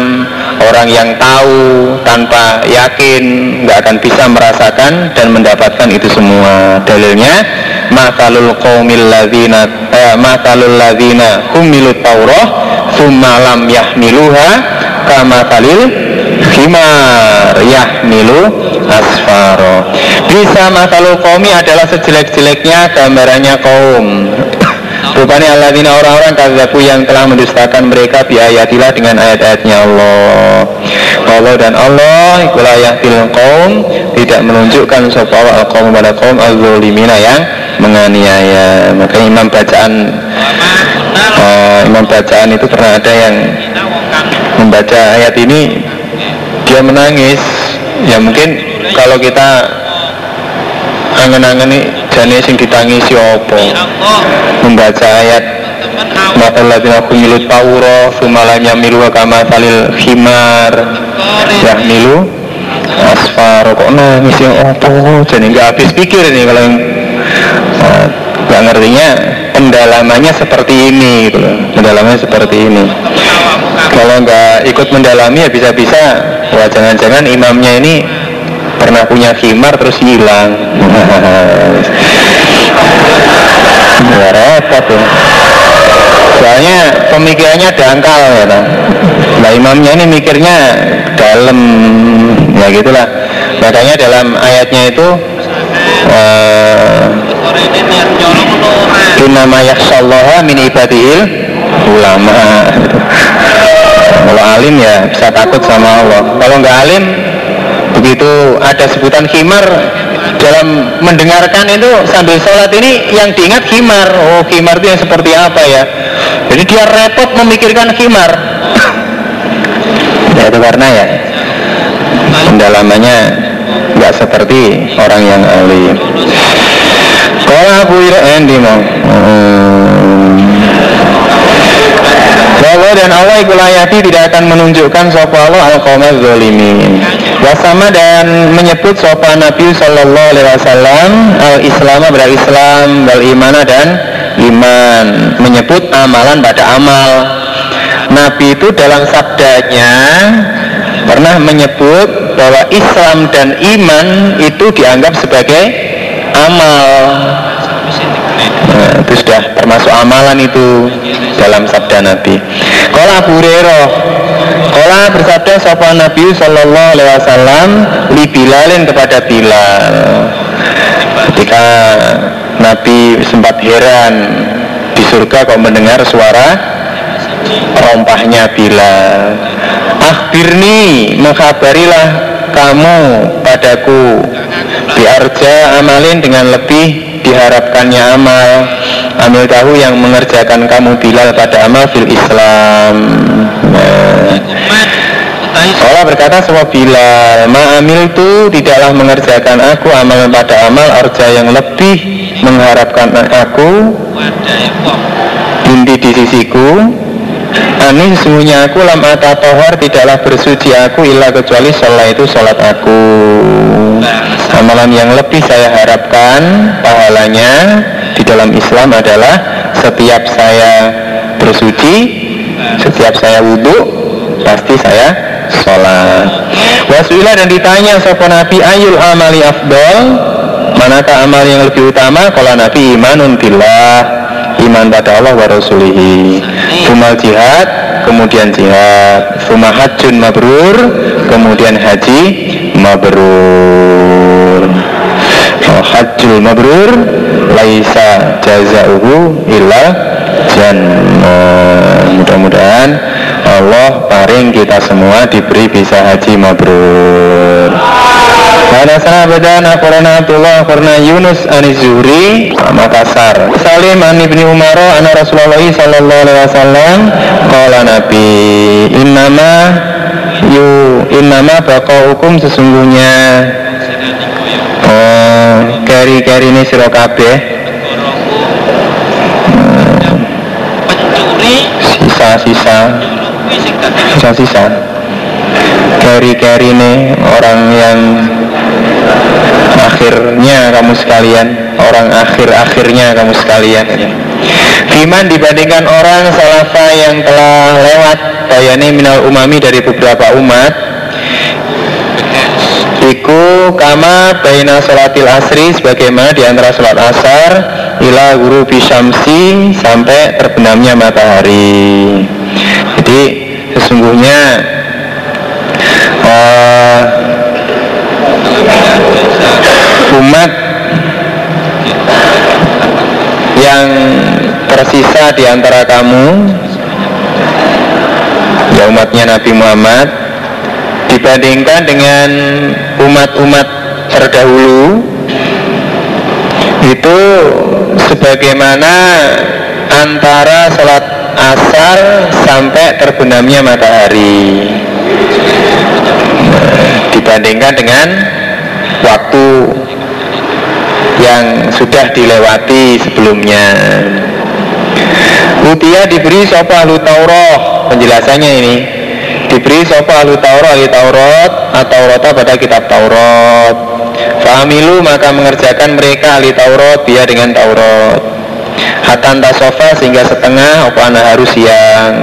orang yang tahu tanpa yakin nggak akan bisa merasakan dan mendapatkan itu semua. Dalilnya matalul qaumil ladzina eh, matalul ladzina humilut taurah thumma lam yahmiluha kama himar yahmilu asfaro. Bisa matalul qaumi adalah sejelek-jeleknya gambarannya kaum Rupanya alladzina orang-orang kazabu yang telah mendustakan mereka biayatilah dengan ayat-ayatnya Allah. Allah dan Allah ikulah yahdil kaum tidak menunjukkan sapa al-qaum pada kaum al-zalimina yang menganiaya. Maka imam bacaan uh, imam bacaan itu pernah ada yang membaca ayat ini dia menangis. Ya mungkin kalau kita angen-angen jane sing ditangisi apa membaca ayat. Mataladzina milu tauro Sumalanya milu kama salil himar Ya milu. Asfar Kok nangis ya? Apa? Jadi nggak habis pikir ini Kalau uh, nggak ngertinya Pendalamannya seperti ini gitu Pendalamannya seperti ini. Kalau nggak ikut mendalami ya bisa-bisa Wah jangan-jangan imamnya ini pernah punya khimar terus hilang. (laughs) Ya repot ya. Soalnya pemikirannya dangkal ya nah imamnya ini mikirnya dalam ya gitulah. Makanya dalam ayatnya itu uh, Inama yakhsallaha min ibadihil ulama. Kalau alim ya bisa takut sama Allah. Kalau nggak alim begitu ada sebutan khimar dalam mendengarkan itu sambil sholat ini yang diingat khimar. Oh khimar itu yang seperti apa ya? Jadi dia repot memikirkan khimar. Ya itu karena ya pendalamannya nggak seperti orang yang alim kalau aku Endi mau Allah dan Allah ikulayati tidak akan menunjukkan sopa Allah al zolimin Wasama dan menyebut sopa Nabi Sallallahu Alaihi Wasallam al Islam berarti Islam wal imana dan iman. Menyebut amalan pada amal. Nabi itu dalam sabdanya pernah menyebut bahwa Islam dan iman itu dianggap sebagai amal nah, itu sudah termasuk amalan itu dalam sabda Nabi. Kalau Abu Hurairah Kala bersabda sapa Nabi Sallallahu Alaihi Wasallam li Bilalin kepada Bilal. Ketika Nabi sempat heran di surga kok mendengar suara rompahnya Bilal? Akhirni mengkabarilah kamu padaku. Biarja amalin dengan lebih diharapkannya amal. Amil tahu yang mengerjakan kamu Bilal pada amal fil Islam. Allah berkata semua Bilal Ma'amil itu tidaklah mengerjakan aku amal pada amal Arja yang lebih mengharapkan aku. Wadai wong Inti di sisiku Ani sesungguhnya aku lam tohar tidaklah bersuci aku Illa kecuali sholat itu sholat aku Amalan yang lebih saya harapkan pahalanya di dalam Islam adalah setiap saya bersuci, setiap saya wudhu, pasti saya sholat. Wasuila dan ditanya sopo Nabi ayul amali afdol, manakah amal yang lebih utama? Kalau Nabi imanun billah, iman pada Allah wa rasulihi. Sumal jihad, kemudian jihad. Suma hajjun mabrur, kemudian haji mabrur. Oh, hajjul mabrur laisa jazauhu illa jannah. Mudah-mudahan Allah paring kita semua diberi bisa haji mabrur. Pada sana badan akhbarana Abdullah akhbarana Yunus Anizuri Makassar. Salim an ibni Umar Ana Rasulullah sallallahu alaihi wasallam Kala Nabi Innama Yu Innama bakau hukum sesungguhnya. Oh Kari-kari ini siro kabeh. Pencuri. Sisa-sisa tadi Sisa-sisa Kari-kari ini orang yang akhirnya kamu sekalian orang akhir-akhirnya kamu sekalian Fiman dibandingkan orang salafa yang telah lewat bayani minal umami dari beberapa umat Iku kama baina sholatil asri sebagaimana di antara sholat asar ila guru bisyamsi sampai terbenamnya matahari. Jadi sesungguhnya eh, umat yang tersisa di antara kamu ya umatnya Nabi Muhammad dibandingkan dengan umat-umat terdahulu itu sebagaimana antara sholat asar sampai terbenamnya matahari. Dibandingkan dengan waktu yang sudah dilewati sebelumnya. Utia diberi sopa ahlu Taurat? Penjelasannya ini. Diberi sopa ahlu Taurat? Ahli Taurat atau rota pada kitab Taurat. Fahamilu maka mengerjakan mereka ahli Taurat dia dengan Taurat Hatan tasofa sehingga setengah apa harus siang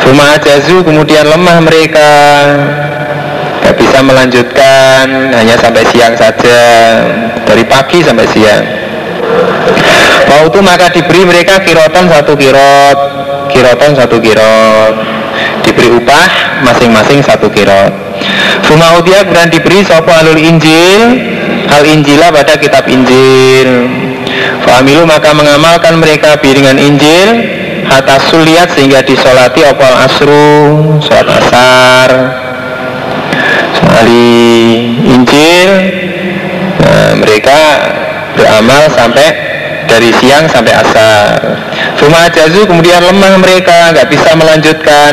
Fuma ajazu kemudian lemah mereka. Gak bisa melanjutkan hanya sampai siang saja Dari pagi sampai siang. Waktu maka diberi mereka kirotan satu kirot Kirotan satu kirot. Diberi upah masing-masing satu kirot. Fuma utia kemudian diberi sopo alul injil? Al injila pada kitab injil Fahamilu maka mengamalkan mereka bi dengan injil Hatta suliat sehingga disolati opal asru Sholat asar. Hari Injil nah, Mereka beramal sampai dari siang sampai asar. Fuma jazu kemudian lemah mereka nggak bisa melanjutkan.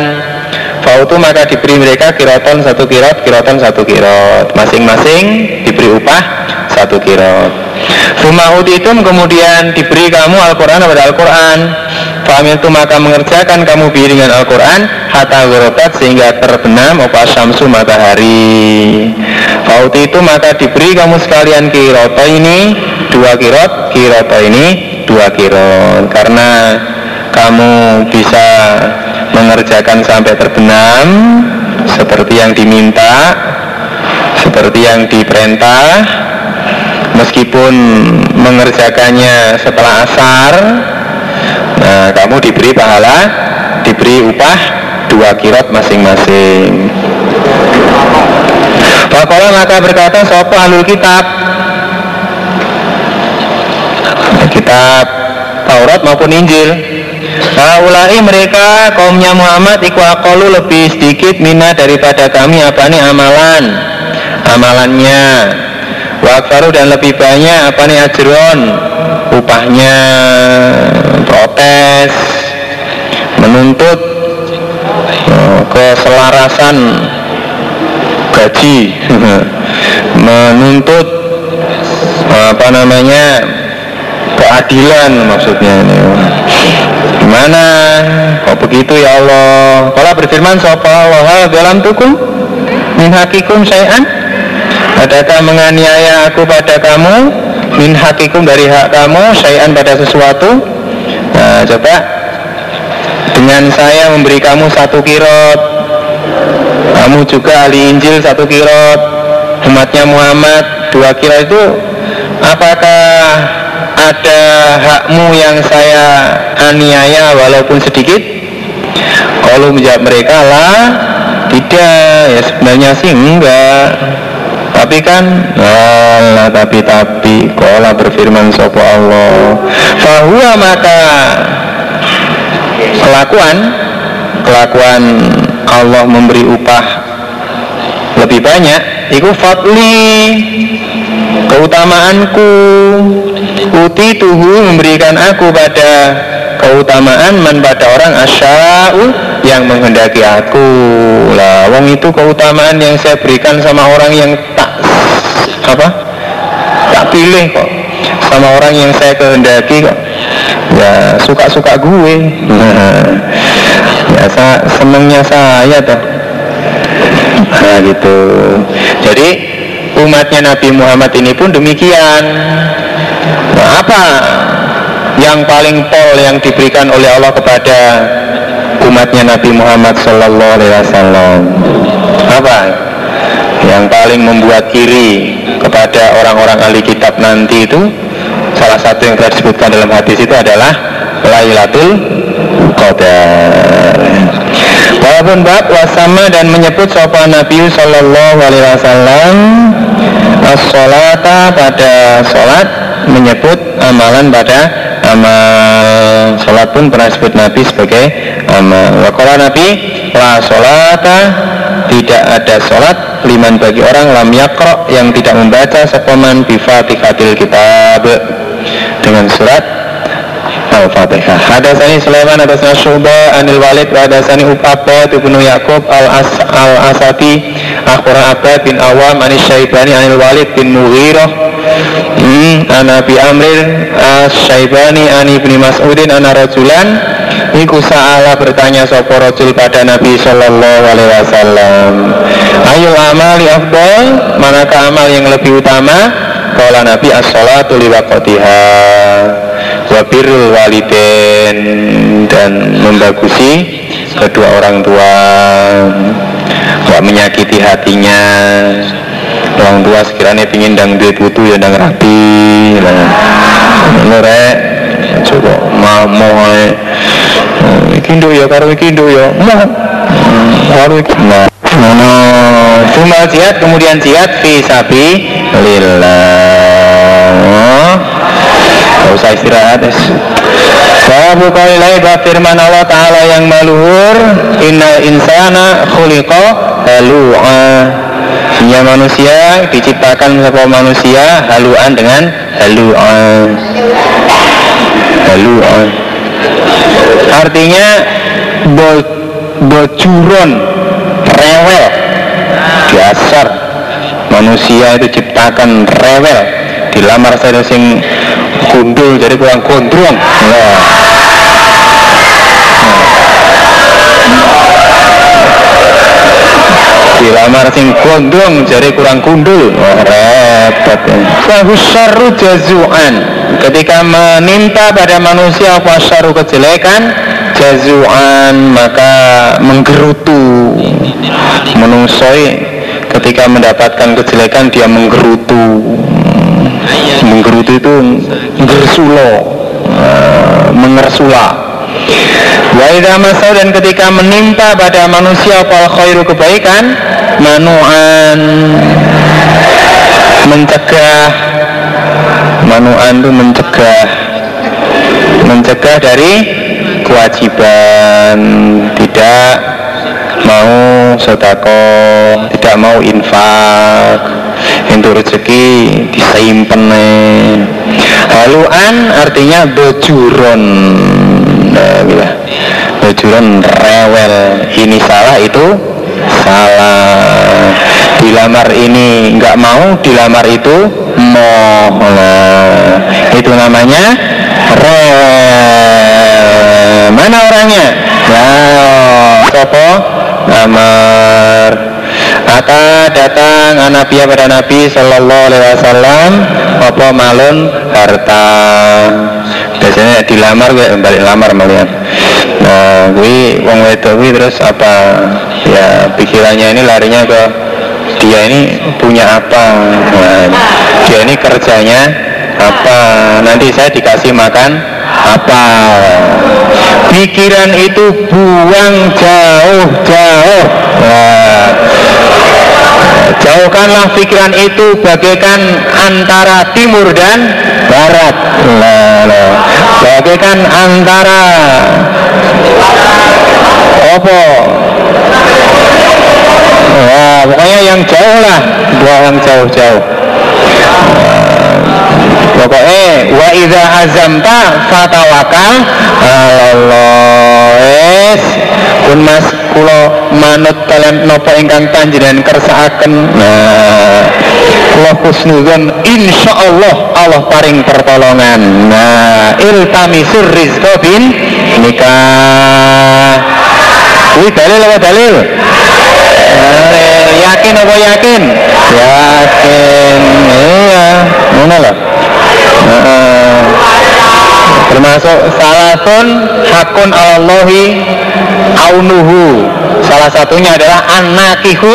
Fautu maka diberi mereka kiroton satu kirot, kiroton satu kirot. Masing-masing diberi upah satu kirot utitum kemudian diberi kamu Al-Quran kepada Al-Quran. Famil itu maka mengerjakan kamu bi dengan Al-Quran Hatta gorobat sehingga terbenam Opa syamsu matahari. Fauti itu maka diberi kamu sekalian kiroto ini Dua kirot, kiroto ini dua kirot. Karena kamu bisa mengerjakan sampai terbenam Seperti yang diminta Seperti yang diperintah Meskipun mengerjakannya setelah asar Nah, kamu diberi pahala, diberi upah dua kirot masing-masing. Pakola maka berkata sopo ahlul kitab? Kitab Taurat maupun Injil. Ulai mereka kaumnya Muhammad iku lebih sedikit mina daripada kami apa nih amalan? Amalannya Wakfaru dan lebih banyak apa nih ajron? Upahnya protes menuntut oh, keselarasan gaji (laughs) menuntut apa namanya keadilan maksudnya ini. Gimana? Kok begitu ya Allah? Kalau berfirman sapa Allah dalam tukum min hakikum syai'an adakah menganiaya aku pada kamu? Min hakikum dari hak kamu syai'an pada sesuatu. Nah coba. Dengan saya memberi kamu satu kirot. Kamu juga ahli Injil satu kirot. Umatnya Muhammad dua kirot itu apakah ada hakmu yang saya aniaya walaupun sedikit? Kalau menjawab mereka lah tidak. Ya sebenarnya sih enggak tapi kan Allah tapi tapi kalau berfirman sopo Allah bahwa maka kelakuan kelakuan Allah memberi upah lebih banyak itu fadli keutamaanku uti tuhu memberikan aku pada keutamaan man pada orang asya'u yang menghendaki aku. Lah wong itu keutamaan yang saya berikan sama orang yang apa? Tak pilih kok. Sama orang yang saya kehendaki kok. Ya suka-suka gue. Nah, ya sa senengnya saya tuh nah gitu. Jadi umatnya Nabi Muhammad ini pun demikian. Nah, apa yang paling pol yang diberikan oleh Allah kepada umatnya Nabi Muhammad Sallallahu Alaihi Wasallam? Apa yang paling membuat kiri kepada orang-orang ahli kitab nanti itu salah satu yang telah disebutkan dalam hadis itu adalah Lailatul Qadar. Walaupun bab wasama dan menyebut sopan Nabi Sallallahu Alaihi Wasallam as-salata pada sholat menyebut amalan pada amal. Sholat pun pernah disebut Nabi sebagai amal. Wakola Nabi la sholata tidak ada sholat liman bagi orang lam yakro yang tidak membaca sepaman bifatihatil kitab dengan surat Al-Fatihah. Hadasani Sulaiman hadasana Syuba Anil Walid hadasani Ubabad ibnu Yakub al-As al-Asadi Akhbarana Abbad bin Awam Anis Syaibani Anil Walid bin Mughirah. Hmm, An Abi Amrir As-Syaibani An Ibni Mas'udin Ana Rajulan. Iku sa'ala bertanya sopo rojul pada Nabi Sallallahu Alaihi Wasallam. Ayul amali afdol Manakah amal yang lebih utama? Kala Nabi as-salatu liwaqatiha wabirul waliden dan membagusi kedua orang tua gak menyakiti hatinya. Orang tua sekiranya pingin dang duit putu ya dang rapi lah rek. Coba. Mau mau kindo ya karo kindo ya. Mau karo nah. No cuma jihad kemudian jihad fi sabi lillah Gak usah istirahat es. Babu kailai firman Allah Ta'ala yang maluhur Inna insana khuliqa halu'a. Sehingga manusia diciptakan sebuah manusia haluan dengan halu'a. Halu'a. Artinya bo, bocuron rewel dasar. Manusia itu ciptakan rewel dilamar saya sing gundul jadi kurang gondrong. Nah. dilamar sing gondrong jadi kurang gundul. Oh, repot ya. jazuan. Ketika menimpa pada manusia apa syaru kejelekan jazuan maka menggerutu. Menungsoi ketika mendapatkan kejelekan dia menggerutu menggerutu itu gersulo uh, mengersula. Wa masau dan ketika menimpa pada manusia fal khairu kebaikan manuan mencegah manuan itu mencegah mencegah dari kewajiban. Tidak mau sodako tidak mau infak Itu rezeki disimpen Haluan artinya bejuron. Nah, bila bejuron rewel. Ini salah itu salah. Dilamar ini nggak mau Dilamar itu mau nah, Itu namanya rewel. Mana orangnya? Nah, sopo Namar Ata datang Nabi pada Nabi Sallallahu Alaihi Wasallam Apa malun? Harta. Biasanya dilamar gue balik lamar melihat. Nah gue wong wedok gue terus apa? Ya pikirannya ini larinya ke Dia ini punya apa? Nah, Dia ini kerjanya apa? Nanti saya dikasih makan apa? Pikiran itu buang jauh-jauh. Nah, jauhkanlah pikiran itu bagaikan antara timur dan barat. Nah. bagaikan antara opo Wah, pokoknya yang jauh lah buang jauh-jauh pokoknya wa idza azamta fatawakal Allah es pun mas kulo manut kalian nopo ingkang panjenengan kersakaken nah kulo husnuzon insya Allah paring pertolongan nah iltamisur rizqa bin nikah Wih dalil apa dalil? Dalil yakin apa yakin? Yakin. Iya, mana lah? Nah, termasuk salahun hakun Allahi aunuhu. Salah satunya adalah anakihu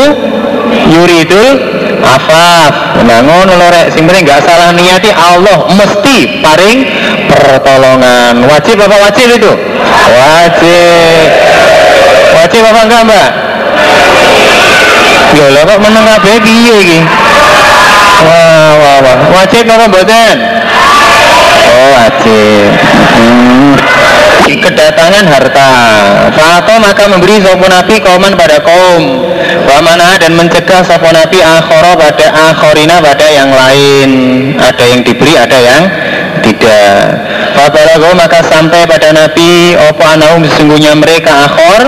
yuridul afaf. Nah ngono lho rek. Sing penting gak salah niati Allah mesti paring pertolongan. Wajib apa wajib itu? Wajib. Wajib apa enggak mbak? Ya lah kok meneng kabeh piye iki? Wah wah wah. Wajib apa mboten Oh wajib hmm. Kedatangan harta. Fato maka memberi sopo nabi kauman pada kaum. Wamana dan mencegah sopo nabi akhoro pada akhorina pada yang lain. Ada yang diberi ada yang tidak. Fabalago maka sampai pada nabi Opo anaum sesungguhnya mereka akhor?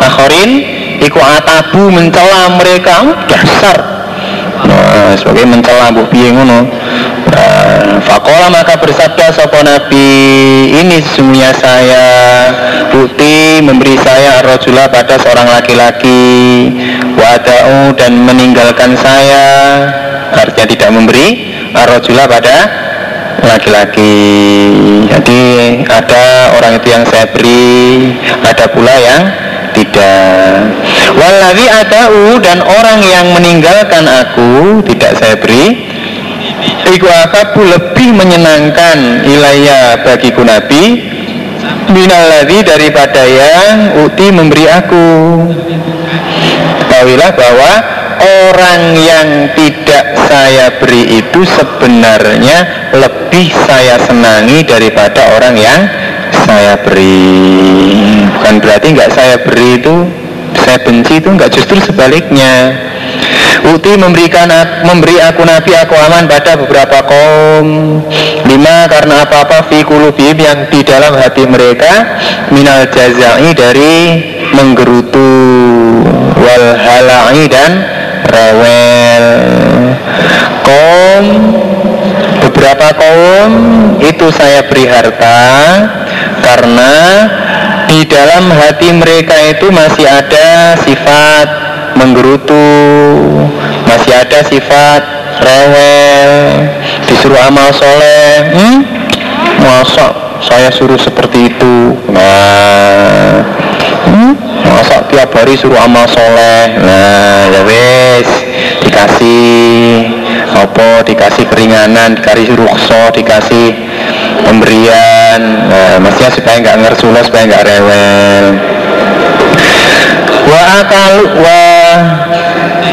Akhorin? Iku atabu mencela mereka. Dasar. Nah, sebagai mencela bu piye Fakola maka bersabda sopo nabi ini sesungguhnya saya bukti memberi saya rojula pada seorang laki-laki. Wadau dan meninggalkan saya. Artinya tidak memberi rojula pada laki-laki. Jadi ada orang itu yang saya beri ada pula yang tidak. Wallahi ada'u dan orang yang meninggalkan aku tidak saya beri Iku lebih menyenangkan ilayah bagiku Nabi Minalladhi daripada yang uti memberi aku. Ketahuilah bahwa orang yang tidak saya beri itu sebenarnya lebih saya senangi daripada orang yang saya beri. Bukan berarti nggak saya beri itu saya benci itu nggak justru sebaliknya Uti memberikan memberi aku nabi aku aman pada beberapa kaum. Lima karena apa-apa fi kulubim yang di dalam hati mereka minal jazai dari menggerutu wal halai dan rewel. Kaum beberapa kaum itu saya beri harta karena di dalam hati mereka itu masih ada sifat menggerutu. Masih ada sifat rewel disuruh amal soleh. Hmm? masa saya suruh seperti itu? Nah. Hmm? masa tiap hari suruh amal soleh? Nah ya wes dikasih apa? Dikasih keringanan dikasih rukso dikasih pemberian. Nah, maksudnya supaya nggak ngersulah supaya nggak rewel. Wa akal wa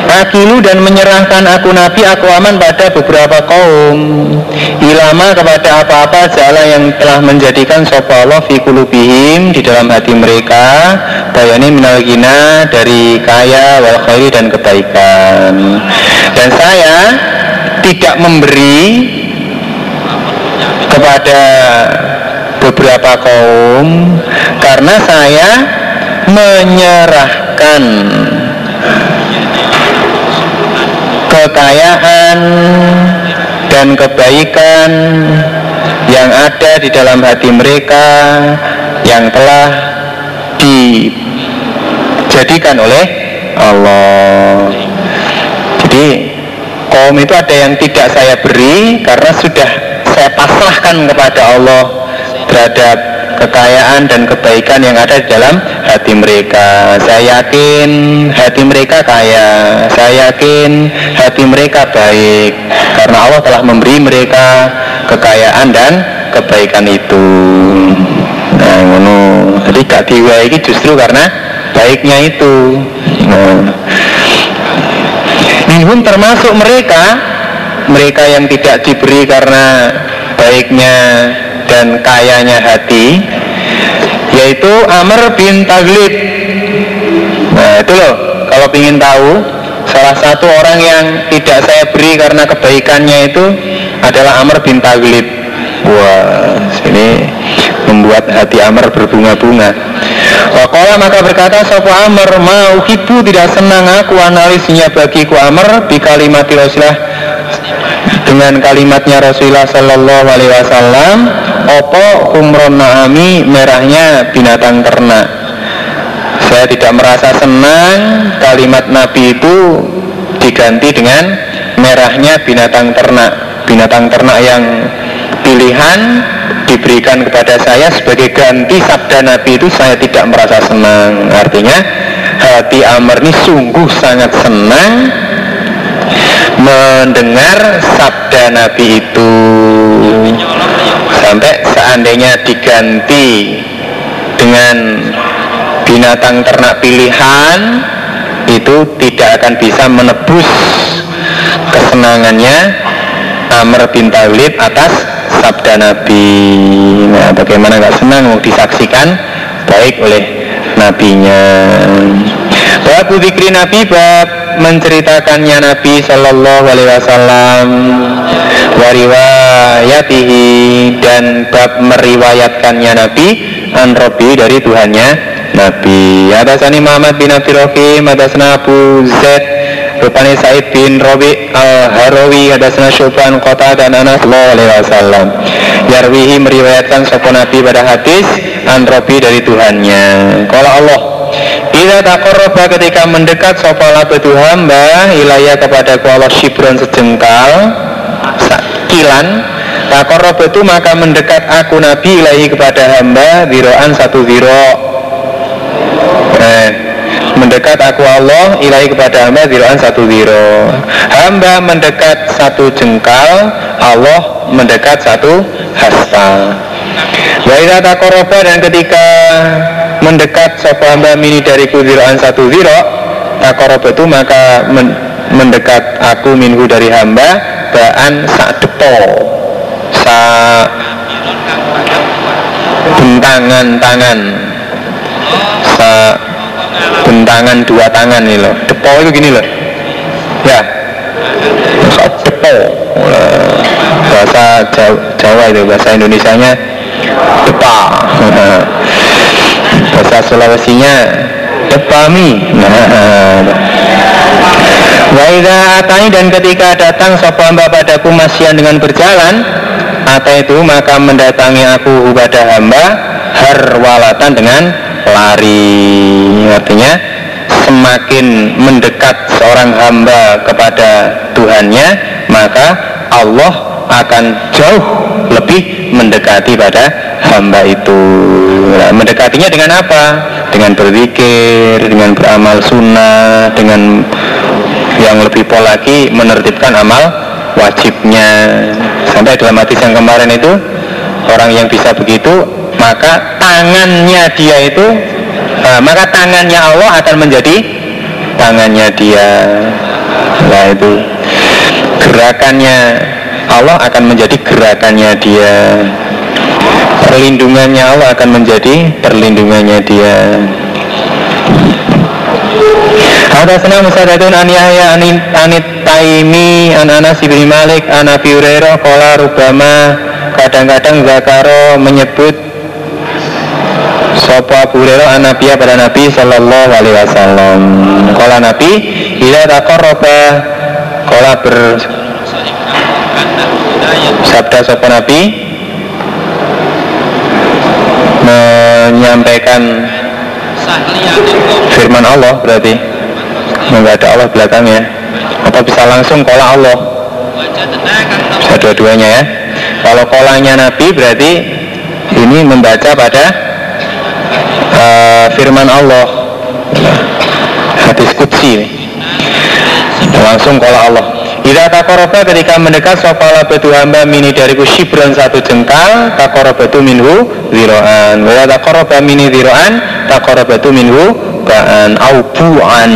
akilu dan menyerahkan aku nabi aku aman pada beberapa kaum. Ilama kepada apa-apa jala yang telah menjadikan sopa Allah fi di dalam hati mereka. Bayani minal gina dari kaya wal khairi dan kebaikan. Dan saya tidak memberi kepada beberapa kaum karena saya menyerahkan kekayaan dan kebaikan yang ada di dalam hati mereka yang telah dijadikan oleh Allah. Jadi kaum itu ada yang tidak saya beri karena sudah saya pasrahkan kepada Allah terhadap kekayaan dan kebaikan yang ada di dalam hati mereka. Saya yakin hati mereka kaya. Saya yakin hati mereka baik karena Allah telah memberi mereka kekayaan dan kebaikan itu. Nah, ngono. Jadi gak ini justru karena baiknya itu. Nah. Termasuk mereka mereka yang tidak diberi karena baiknya dan kayanya hati yaitu Amr bin Taglib. Nah itu loh kalau ingin tahu salah satu orang yang tidak saya beri karena kebaikannya itu adalah Amr bin Taglib. Wah ini membuat hati Amr berbunga-bunga. Wakola maka berkata Sopo Amr mau ibu tidak senang aku analisnya bagiku Amr di kalimat Rasulullah dengan kalimatnya Rasulullah Sallallahu Alaihi Wasallam opo umron naami? Merahnya binatang ternak. Saya tidak merasa senang kalimat Nabi itu diganti dengan merahnya binatang ternak. Binatang ternak yang pilihan diberikan kepada saya sebagai ganti sabda Nabi itu saya tidak merasa senang. Artinya hati Amr ini sungguh sangat senang mendengar sabda Nabi itu. Sampai seandainya diganti dengan binatang ternak pilihan itu tidak akan bisa menebus kesenangannya. Amr bin Talib atas sabda Nabi. Nah bagaimana nggak senang mau disaksikan? Baik oleh nabinya. Bab zikri Nabi bab menceritakannya Nabi Shallallahu Alaihi Wasallam wariwayatihi dan bab meriwayatkannya Nabi an Robi dari Tuhannya Nabi. Atasani Muhammad bin Abdul Rahim, atasna Abu Zaid Rupani Said bin Robi al-Harawi Hadasna Syuban Kota dan Anas Sallallahu Alaihi Wasallam Yarwihi meriwayatkan sopo Nabi pada hadis An Robi dari Tuhannya Kalau Allah Bila takoroba ketika mendekat sopala betu hamba Ilaya kepada Allah shibron sejengkal Kilan Takoroba itu maka mendekat aku Nabi ilahi kepada hamba Ziroan satu ziro. Eh mendekat aku Allah ilahi kepada hamba ziroan satu ziro. Hamba mendekat satu jengkal Allah mendekat satu hasta. Wa takoroba dan ketika mendekat sopo hamba mini dari ziroan satu ziro takoroba itu maka men mendekat aku minhu dari hamba baan sak depo sa bentangan tangan. Sa bentangan dua tangan nih loh. Depo itu gini loh. Ya. Depo? Bahasa Jawa, itu bahasa Indonesia nya depa (laughs) bahasa Sulawesinya depami nah Waida atani dan ketika datang sapa hamba padaku masian dengan berjalan Ata itu maka mendatangi aku kepada hamba Harwalatan dengan lari. Artinya semakin mendekat seorang hamba kepada Tuhannya maka Allah akan jauh lebih mendekati pada hamba itu. Nah, mendekatinya dengan apa? dengan berzikir, dengan beramal sunnah dengan yang lebih pol lagi menertibkan amal wajibnya. Sampai dalam hadis yang kemarin itu orang yang bisa begitu maka tangannya dia itu uh, maka tangannya Allah akan menjadi tangannya dia. Nah itu gerakannya. Allah akan menjadi gerakannya dia perlindungannya Allah akan menjadi perlindungannya dia. Hadasna Musadatun an Yahya anit Taimi an Anas bin Malik an Abi Hurairah qala rubama kadang-kadang Zakaro menyebut Sopo Abu Hurairah an Nabiya pada Nabi Sallallahu Alaihi Wasallam. Kala Nabi Bila takoroba Kala ber Sabda Sopo Nabi Menyampaikan Firman Allah berarti. Enggak ada Allah belakangnya Atau bisa langsung kola Allah? Bisa dua-duanya ya. Kalau kolanya Nabi berarti Ini membaca pada uh, Firman Allah. Hadis Qudsi Langsung kola Allah Ida takoroba ketika mendekat sopala betu hamba mini dariku shibran satu jengkal takoroba minhu ziroan. Ida takoroba mini ziroan takoroba minhu ba'an. Au bu'an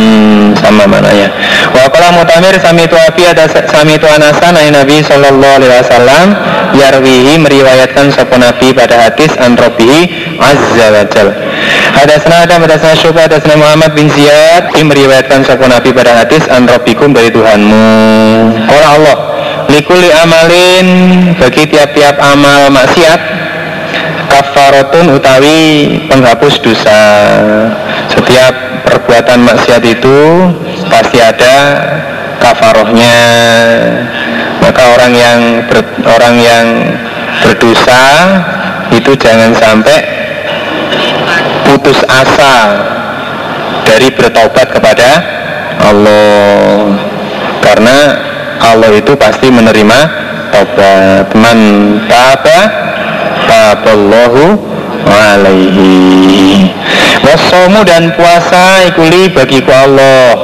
sama mananya wa qala mutamir sami tu api ada sami tu anasan nabi sallallahu alaihi wasallam yarwihi meriwayatkan sapa nabi pada hadis an rabbihi azza wa jal Hadasna ada hadasna syubah hadasna Muhammad bin Ziyad. Ini meriwayatkan sapa nabi pada hadis an rabbikum dari Tuhanmu. Kala Allah Likuli amalin bagi tiap-tiap amal maksiat kafaratun utawi penghapus dosa. Setiap perbuatan maksiat itu pasti ada kafarohnya. Maka orang yang ber, orang yang berdosa itu jangan sampai putus asa dari bertobat kepada Allah. Karena Allah itu pasti menerima tobat man taba taballahu alaihi. Wasomu dan puasa ikuli bagiku Allah.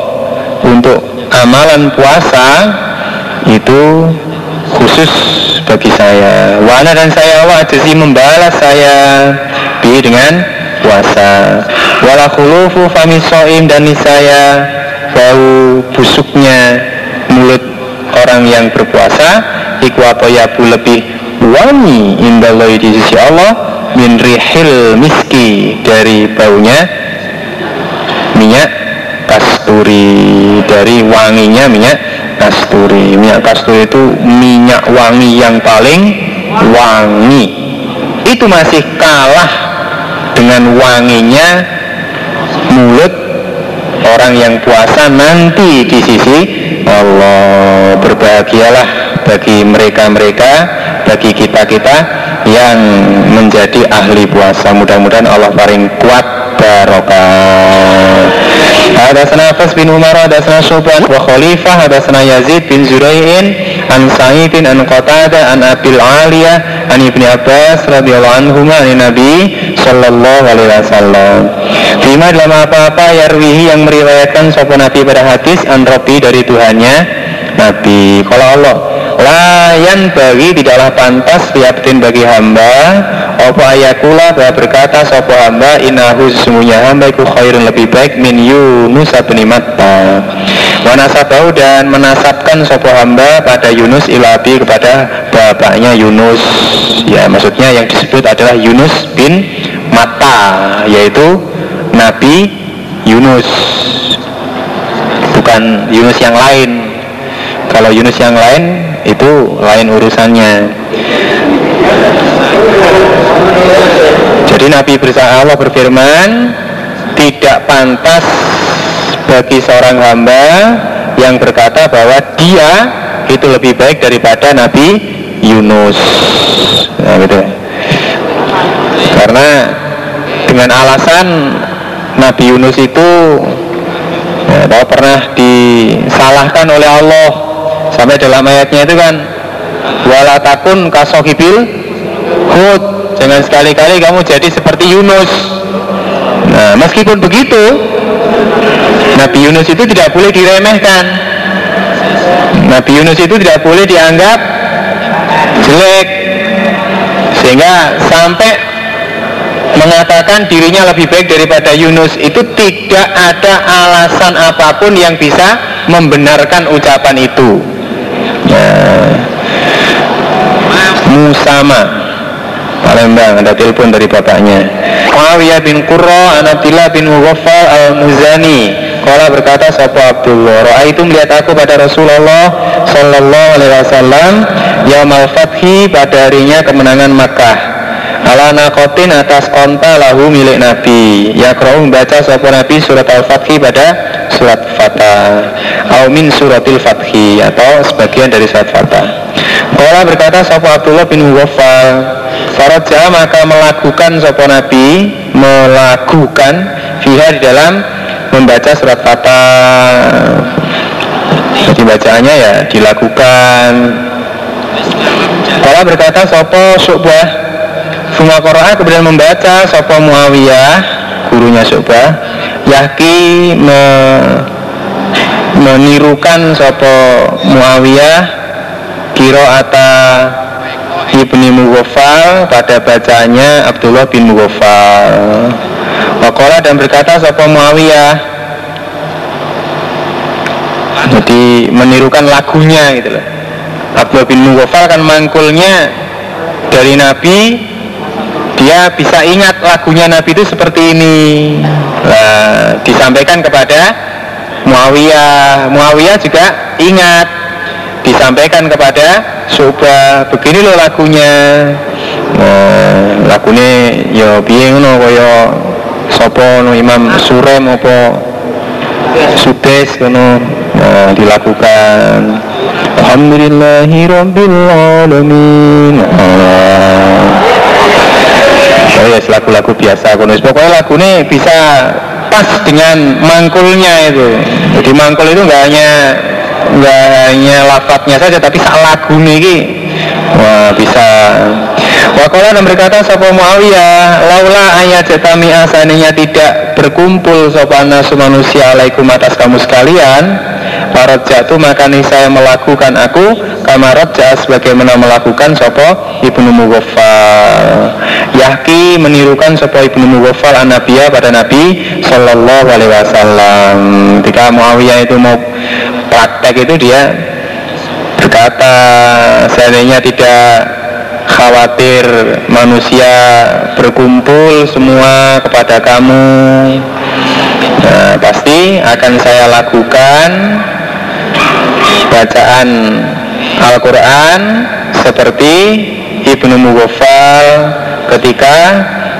Untuk amalan puasa itu khusus bagi saya. Wana dan saya jadi membalas saya. Bi dengan puasa. Wala khulufu fami soim dan saya bau busuknya mulut orang yang berpuasa iku yabu lebih wangi indallahi di sisi Allah min rihil miski dari baunya minyak kasturi. Dari wanginya minyak kasturi. Minyak kasturi itu minyak wangi yang paling wangi. Itu masih kalah dengan wanginya mulut orang yang puasa nanti di sisi Allah. Berbahagialah bagi mereka-mereka bagi kita-kita yang menjadi ahli puasa. Mudah-mudahan Allah paling kuat barokah Hadasana Abbas bin Umar Hadasana Syuban wa Khalifah Hadasana Yazid bin Zurai'in An Sa'idin An Qatada An Abil Aliyah An Ibni Abbas radhiyallahu anhu An Nabi Sallallahu alaihi wasallam. Bima dalam apa-apa yarwihi yang meriwayatkan sopan Nabi pada hadis An Rabbi dari Tuhannya Nabi. Kalau Allah Layan bagi tidaklah pantas Liabdin bagi hamba Apa ayakula bahwa berkata Sopo hamba inahu sesungguhnya hamba Iku khairun lebih baik min Yunus abni matta. Wanasabahu dan menasabkan Sopo hamba pada Yunus ilabi kepada bapaknya Yunus. Ya maksudnya yang disebut adalah Yunus bin Mata Yaitu Nabi Yunus. Bukan Yunus yang lain kalau Yunus yang lain itu lain urusannya. Jadi Nabi bersama Allah berfirman tidak pantas bagi seorang hamba yang berkata bahwa dia itu lebih baik daripada Nabi Yunus. Nah, gitu. karena dengan alasan Nabi Yunus itu ya, pernah disalahkan oleh Allah sampai dalam ayatnya itu kan wala takun kasohibil hud jangan sekali-kali kamu jadi seperti Yunus. Nah meskipun begitu Nabi Yunus itu tidak boleh diremehkan. Nabi Yunus itu tidak boleh dianggap jelek. Sehingga sampai mengatakan dirinya lebih baik daripada Yunus itu tidak ada alasan apa pun yang bisa membenarkan ucapan itu Musama. Palembang ada telepon dari bapaknya. Muawiyah bin Qurra Anatillah bin Mughaffal al-Muzani. Kala berkata sapa Abdullah, Roa itu melihat aku pada Rasulullah Sallallahu Alaihi Wasallam Yaumal Fathi pada harinya kemenangan Makkah. Ala nakotin atas onta lahu milik Nabi. Yakrohu membaca sapa Nabi surat Al-Fathi pada surat Fatah. Au min suratil Fathi Atau sebagian dari surat Fatah. Kala berkata sapa Abdullah bin Wafal Faraja maka melakukan sapa Nabi Melakukan Fiha di dalam membaca surat Fatah. Jadi bacaannya ya dilakukan. Kalau berkata Sopo Syubah? Suma kemudian membaca Sopo Muawiyah? Gurunya Syubah Yaki me, menirukan Sopo Muawiyah Kiro ata Ibni Mughafal pada bacanya Abdullah bin Mughafal. Wakola dan berkata Sopo Muawiyah? Jadi menirukan lagunya gitu loh. Abdullah bin Mughafal kan mangkulnya dari Nabi dia bisa ingat lagunya Nabi itu seperti ini. Nah, disampaikan kepada Muawiyah. Muawiyah juga ingat. Disampaikan kepada Subah begini loh lagunya. Nah, lagunya ya piye ngono kaya sapa no Imam Surem apa? Sudes kono nah, dilakukan. Alhamdulillahi Rabbil Alamin. Oh ya lagu-lagu biasa kono pokoknya lagu ini bisa pas dengan mangkulnya itu. Jadi mangkul itu nggak hanya nggak hanya lafadznya saja tapi sak lagu ini wah bisa. Wakola dan berkata Sopo Muawiyah Laula ayat jatami asaninya tidak berkumpul Sopana manusia alaikum atas kamu sekalian Parot jatuh maka saya melakukan aku Kamarot jatuh sebagaimana melakukan Sopo Ibnu Mughafal Yahki menirukan Sopo Ibnu Mughafal an pada Nabi Sallallahu Alaihi Wasallam. Ketika Muawiyah itu mau praktek itu dia berkata seandainya tidak khawatir manusia berkumpul semua kepada kamu nah, pasti akan saya lakukan bacaan Al-Quran seperti Ibnu Mughafal ketika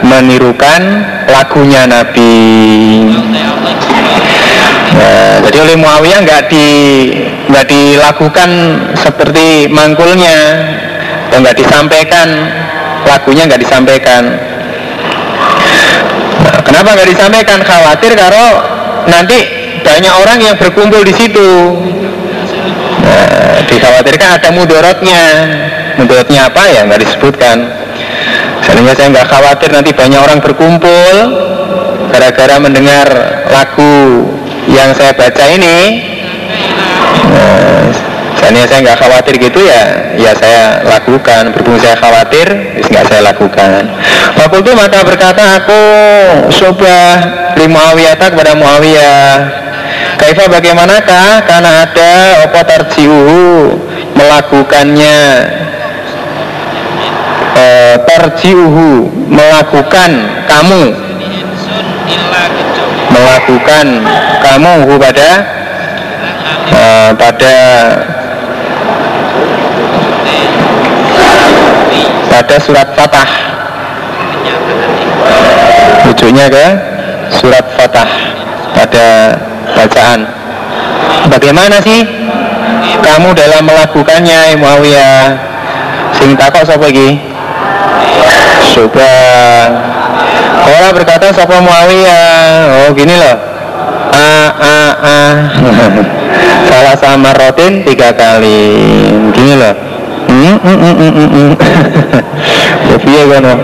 menirukan lagunya Nabi. Nah, jadi oleh Muawiyah nggak di nggak dilakukan seperti mangkulnya nggak disampaikan lagunya nggak disampaikan. Nah, kenapa nggak disampaikan? Khawatir kalau nanti banyak orang yang berkumpul di situ dikhawatirkan ada mudorotnya mudorotnya apa ya nggak disebutkan sehingga saya nggak khawatir nanti banyak orang berkumpul gara-gara mendengar lagu yang saya baca ini nah, Seandainya saya nggak khawatir gitu ya, ya saya lakukan. Berhubung saya khawatir, nggak saya lakukan. Waktu itu maka berkata aku sobah li Muawiyah kepada Muawiyah. Kaifa bagaimanakah? Karena ada opo tarjiuhu? Melakukannya. E, melakukan kamu. Melakukan kamu pada e, pada pada surat Fatah. Rujuknya ke surat Fatah. Pada bacaan. Bagaimana sih kamu dalam melakukannya Muawiyah sing takok sapa iki? Coba Orang berkata sapa Muawiyah Oh gini loh. A a a. (laughs) Salah sama rotin tiga kali. Gini loh. (laughs) Ya kono?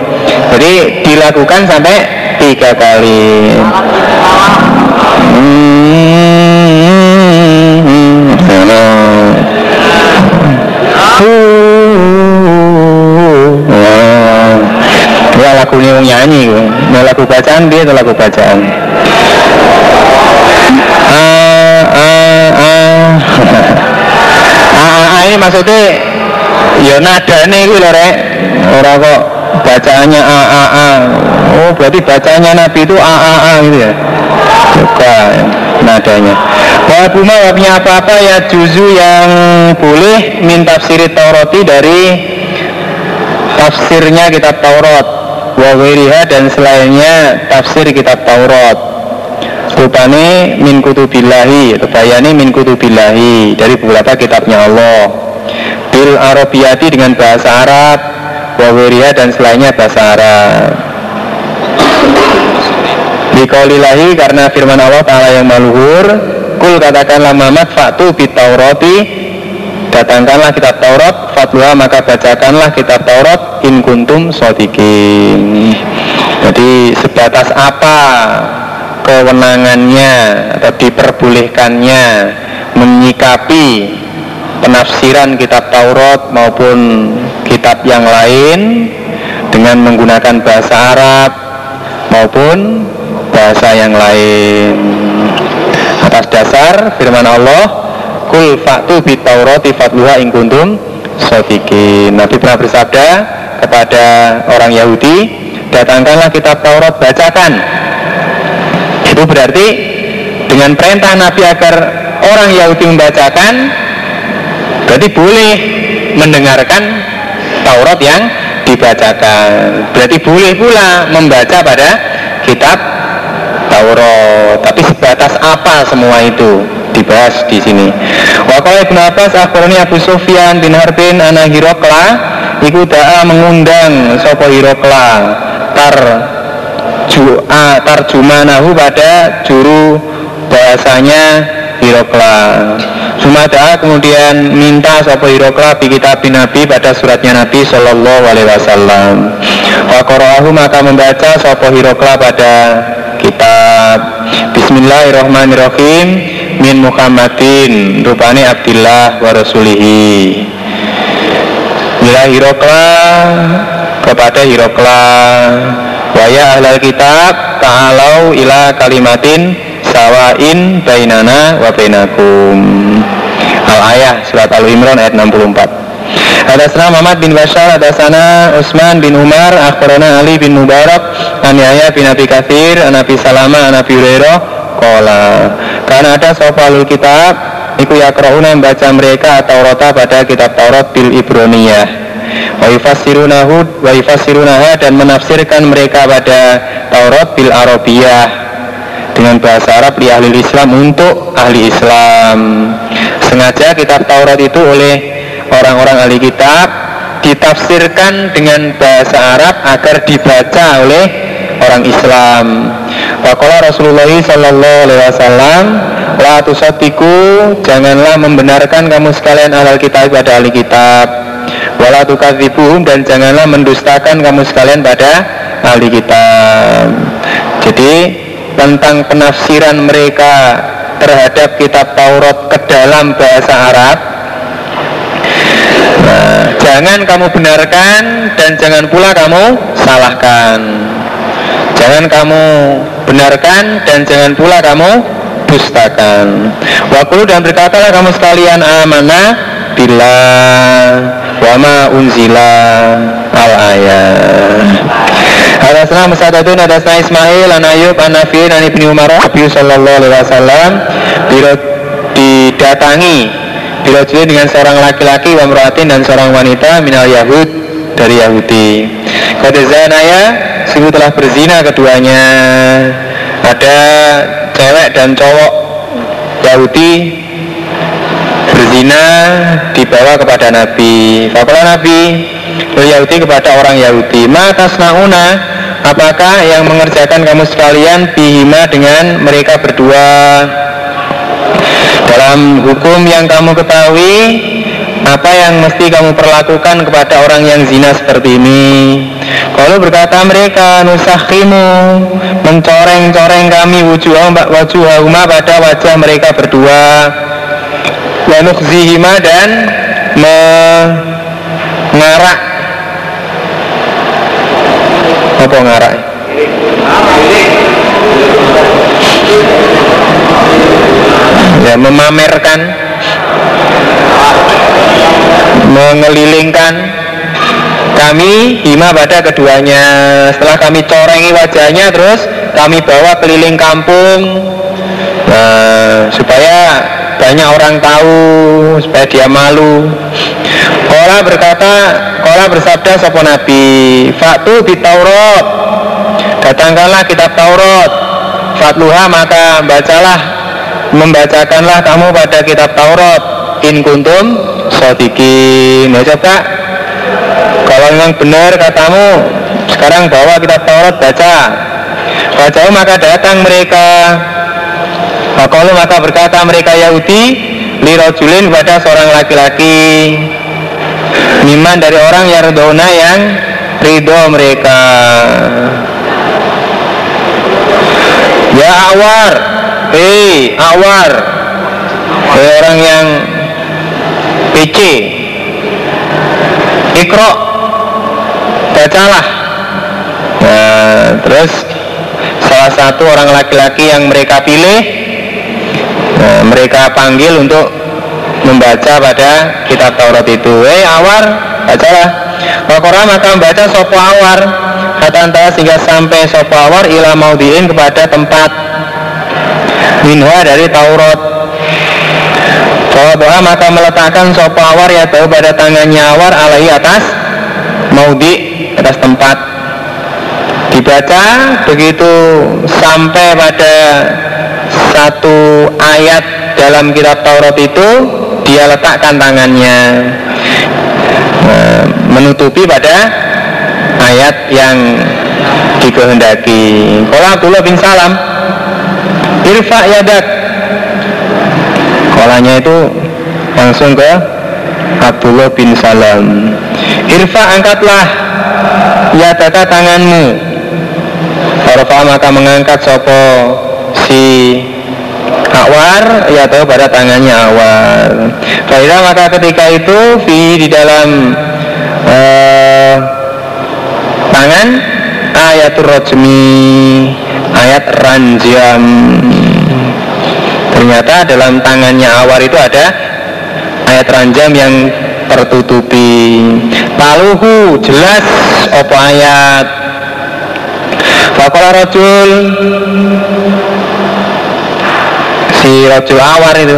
Jadi dilakukan sampai tiga kali Ya lagu ini nyanyi, mau lagu bacaan dia itu lagu bacaan. Ah ah ah. ini maksudnya ya nadane kuwi lho rek ora kok bacaannya a a a oh berarti bacanya nabi itu a a a gitu ya bukan seadanya Wabuma wabnya apa-apa ya? Juzu yang boleh min tafsiri Taurati dari tafsirnya kitab Taurat. Wawiriha dan selainnya tafsir kitab Taurat. Rupane min kutubillahi Rubayani min kutubillahi Dari beberapa kitabnya Allah. Bil Arabiyati dengan bahasa Arab Wawiriha dan selainnya bahasa Arab Bikaulillahi karena firman Allah Ta'ala yang maluhur Kul katakanlah Muhammad Fatu bitaurati Datangkanlah kitab Taurat Fatluha maka bacakanlah kitab Taurat In kuntum sodikin Jadi sebatas apa Kewenangannya Atau diperbolehkannya Menyikapi Penafsiran kitab Taurat Maupun kitab yang lain Dengan menggunakan bahasa Arab Maupun bahasa yang lain. Atas dasar firman Allah kul fa'tu bit taurati fatluha in kuntum sodikin Nabi pernah bersabda kepada orang Yahudi datangkanlah kitab Taurat bacakan. Itu berarti dengan perintah Nabi agar orang Yahudi membacakan berarti boleh mendengarkan Taurat yang dibacakan. Berarti boleh pula membaca pada kitab Taurat. Tapi sebatas apa semua itu dibahas di sini. Wakil Ibn Abbas akhbarani Abu Sufyan bin Harbin ana Hirokla iku da'a mengundang sapa Hirokla tar ju'a tarjumanahu pada juru bahasanya Hirokla. Sumada kemudian minta sapa Hirokla bi kitab Nabi pada suratnya Nabi Shallallahu Alaihi Wasallam. Wakoroahu maka membaca sapa Hirokla pada kitab Bismillahirrahmanirrahim. Min Muhammadin rupani Abdillah wa rasulihi. Hirokla kepada Hirokla Waya ahlal kitab ta'alau ila kalimatin sawain bainana wa bainakum. Al-Ayah surat Al-Imran ayat 64 Hadasana Muhammad bin Bashar, hadasana Utsman bin Umar, akhbarana Ali bin Mubarak, an Yahya bin Abi Katsir, an Salama, an Abi Hurairah. Karena ada sofalul kitab, iku yakrauna membaca mereka Taurat pada kitab Taurat bil Ibroniyah. Wa yufassirunahu wa yufassirunaha dan menafsirkan mereka pada Taurat bil Arabiyah dengan bahasa Arab di ahli Islam untuk ahli Islam. Sengaja kitab Taurat itu oleh orang-orang ahli kitab ditafsirkan dengan bahasa Arab agar dibaca oleh orang Islam. Wakola Rasulullah Sallallahu Alaihi Wasallam La tusatiku Janganlah membenarkan kamu sekalian ahli kitab pada ahli kitab Wala tukadzibuhum dan janganlah mendustakan kamu sekalian pada ahli kitab Jadi tentang penafsiran mereka terhadap kitab Taurat ke dalam bahasa Arab jangan kamu benarkan dan jangan pula kamu salahkan. Jangan kamu benarkan dan jangan pula kamu dustakan. Wakulu dan berkatalah kamu sekalian amanah bila wama unzila al ayat. Hadasna Musadadun hadasna Ismail an Ayub an Nafi an Ibni Umar Nabi sallallahu alaihi wasallam didatangi Dirajuli dengan seorang laki-laki wa dan seorang wanita minal Yahud dari Yahudi. Kode zanaya sungguh telah berzina keduanya. Ada cewek dan cowok Yahudi berzina dibawa kepada Nabi. Fakulah Nabi Yahudi kepada orang Yahudi. Maka nauna apakah yang mengerjakan kamu sekalian bihima dengan mereka berdua dalam hukum yang kamu ketahui apa yang mesti kamu perlakukan kepada orang yang zina seperti ini? Kalau berkata mereka nusahimu mencoreng-coreng kami wujuhahuma pada wajah mereka berdua. Wanukhzihima dan mengarak. Apa ngarak memamerkan mengelilingkan kami hima pada keduanya. Setelah kami corengi wajahnya terus kami bawa keliling kampung Nah, supaya banyak orang tahu, supaya dia malu. Kola berkata, Kola bersabda sopo Nabi, Faktu di Taurat, datangkanlah kitab Taurat, Fatluha maka bacalah, membacakanlah kamu pada kitab Taurat, in kuntum sodikin. Ya coba, kalau memang benar katamu, sekarang bawa kitab Taurat baca. Baca maka datang mereka. Makalu maka berkata mereka Yahudi Lirojulin pada seorang laki-laki. Miman dari orang Yardona yang ridho mereka. Ya awar Hei awar. Hei orang yang PC Ikro. Bacalah. Nah terus Salah satu orang laki-laki yang mereka pilih nah, mereka panggil untuk membaca pada kitab Taurat itu. Eh awar bacalah. Wakora maka membaca sopo awar. Hatanta sehingga sampai sopo awar ila maudiin kepada tempat minha dari Taurat. Bahwa maka meletakkan sopo awar ya tahu pada tangannya awar alai atas maudi atas tempat. Dibaca begitu sampai pada satu ayat dalam kitab Taurat itu dia letakkan tangannya. Nah, menutupi pada ayat yang dikehendaki. Kalau Abdullah bin Salam, irfa yadak. Kolanya itu langsung ke Abdullah bin Salam. Irfa angkatlah yadaka tanganmu. Arfa maka mengangkat sopo si Awar ya tahu pada tangannya Awar. Faidah maka ketika itu fi di dalam uh, tangan ayatul rojmi ayat ranjam. Ternyata dalam tangannya Awar itu ada ayat ranjam yang tertutupi. Paluhu jelas apa ayat? Fakola rojul si rojul awar itu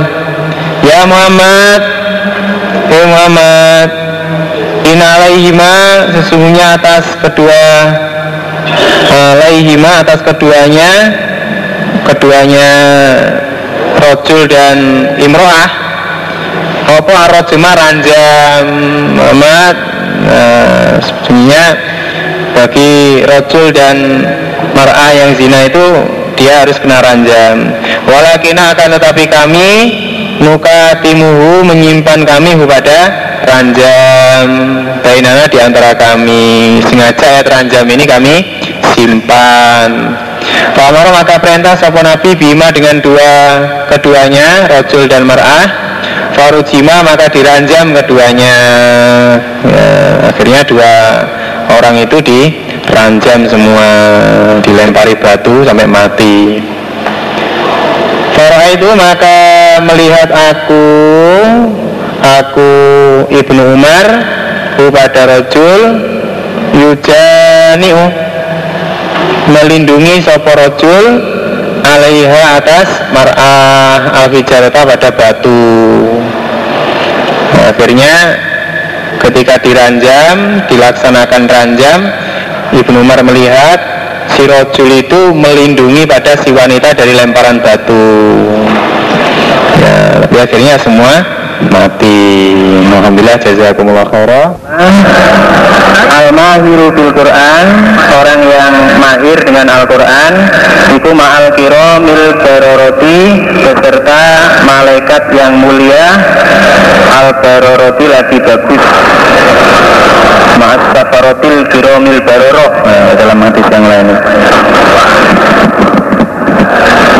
ya Muhammad ya Muhammad inalaihima sesungguhnya atas kedua alaihima atas keduanya keduanya rojul dan imroah. Apa arrojuma ranjam Muhammad nah, sebenarnya bagi rojul dan mar'ah yang zina itu dia harus kena ranjam. Walakina akan tetapi kami muka timuhu menyimpan kami kepada ranjam. Bainana di antara kami. Sengaja ayat ranjam ini kami simpan. Pamar maka perintah sopo Nabi Bima dengan dua keduanya Rajul dan Mar'ah. Farujima maka diranjam keduanya. Ya, Akhirnya dua orang itu diranjam semua Dilempari batu sampai mati. Farah itu maka melihat aku Aku Ibnu Umar kepada Rajul Yujani'u melindungi sopo rojul alaiha atas mar'ah al pada batu. Nah, akhirnya ketika diranjam dilaksanakan ranjam Ibnu Umar melihat si rojul itu melindungi pada si wanita dari lemparan batu. Ya, tapi akhirnya semua mati. Alhamdulillah jazakumullah khairah Al-Mahiru bil Quran Orang yang mahir dengan Al-Quran Iku ma'al mil baroroti Beserta malaikat yang mulia. Al-baroroti lagi bagus. Ma'as safarotil mil baroroh. Nah, Dalam hadis yang lain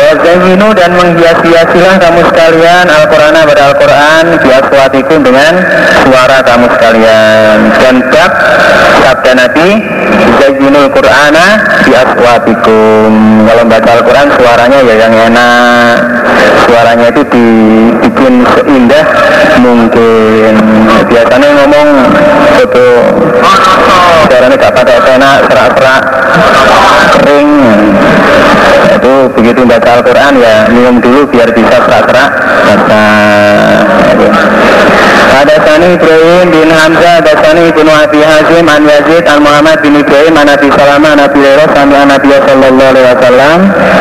Wazahinu dan menghias-hiasilah kamu sekalian Al-Quran pada Al-Quran. Biaswatikum dengan suara kamu sekalian. Dan bab sabda Nabi Zayinul Qur'ana biaswatikum Kalau baca Al-Quran suaranya ya yang enak. Suaranya itu dibikin seindah mungkin. Biasanya ngomong itu Suaranya gak pakai enak serak-serak. Kering Itu begitu baca Al-Quran ya minum dulu biar bisa serak-serak baca ada sani Ibrahim bin Hamzah, ada sani Ibnu Abi Hazim, An Yazid, An Muhammad bin Ibrahim, An Nabi Salama, An Nabi Hurairah, Sami An Nabi Sallallahu Alaihi Wasallam.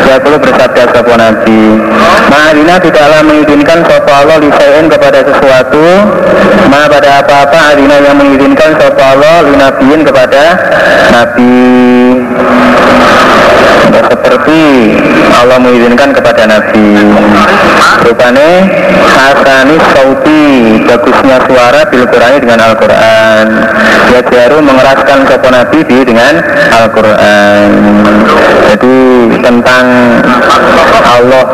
Ya perlu bersabda sopo Nabi. Ma'adina tidaklah mengizinkan sopo Allah lisain kepada sesuatu. Ma pada apa-apa adina yang mengizinkan sopo Allah linabiin kepada Nabi seperti Allah mengizinkan kepada Nabi. Rupane hasani sauti bagusnya suara bil Quran dengan Al-Quran. Ya baru mengeraskan sopo Nabi di dengan Al-Quran. Jadi tentang Allah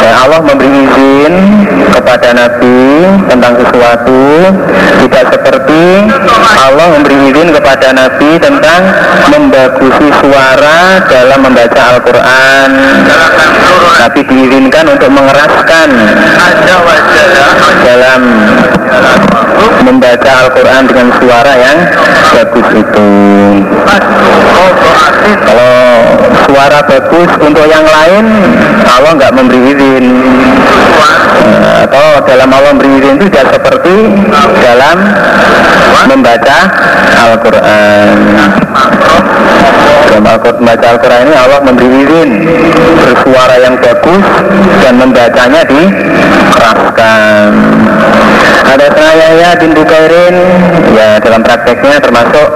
ya Allah memberi izin kepada Nabi tentang sesuatu. Tidak seperti Allah memberi izin kepada Nabi tentang membagusi suara dalam membaca Al-Quran Nabi diizinkan untuk mengeraskan dalam membaca Al-Quran dengan suara yang bagus itu. Kalau suara bagus untuk yang lain Allah nggak memberi izin. Atau dalam Allah memberi izin itu tidak seperti dalam membaca Al-Quran. Dalam membaca Al-Quran ini Allah memberi bersuara yang bagus dan membacanya dikeraskan. Ada Senayaya bin Bukairin ya dalam prakteknya termasuk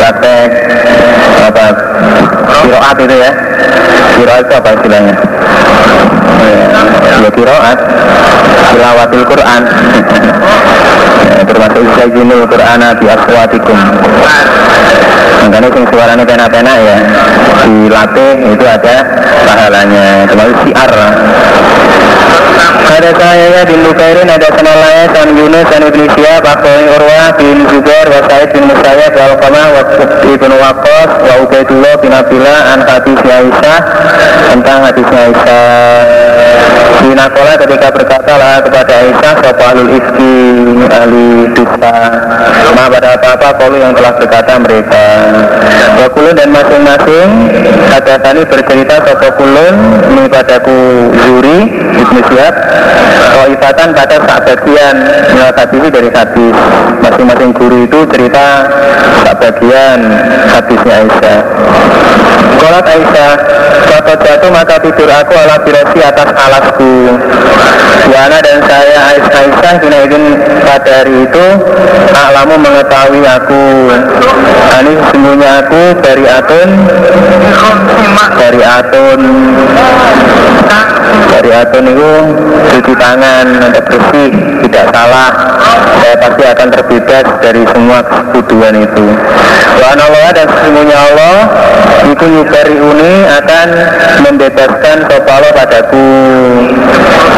praktek apa kiroat itu ya. Kiroat itu apa istilahnya? Ya kiroat. Tilawatil Quran. Ya, termasuk Zayyinul Qur'ana di aswatikum. Makanya suaranya pena-pena ya dilatih itu ada pahalanya. Termasuk siar ada saya ya bin Bukairin ada senalaya san Yunus dan Ibn Syihab Akhbari Urwa bin Zubair wa Said bin Musayyab wa Alqamah wa Ibn Waqqas wa Ubaidullah bin Abdullah an hadis Aisyah tentang hadisnya Aisyah. Sinakola ketika berkata lah kepada Aisyah Sopo alul ifki ahli dusta. Ma pada apa-apa kalau yang telah berkata mereka. Wakulu dan masing-masing Kata tani bercerita Sopo kulun Ini padaku Zuri Ibnu Syihab Toifatan pada saat bagian hadis dari hadis. Masing-masing guru itu cerita Saat bagian hadisnya Aisyah. Kolat Aisyah Suatu jatuh maka tidur aku ala birasi atas alasku. Wana dan saya Aisyah Aisyah Kina izin pada hari itu Aklamu mengetahui aku. Ini sesungguhnya aku dari atun Dari atun. Dari atun itu cuci tangan Ada bersih Tidak salah. Saya pasti akan terbebas dari semua kesekuduan itu. Wana Allah dan sesungguhnya Allah Itu yubari uni akan membebaskan sopalo padaku.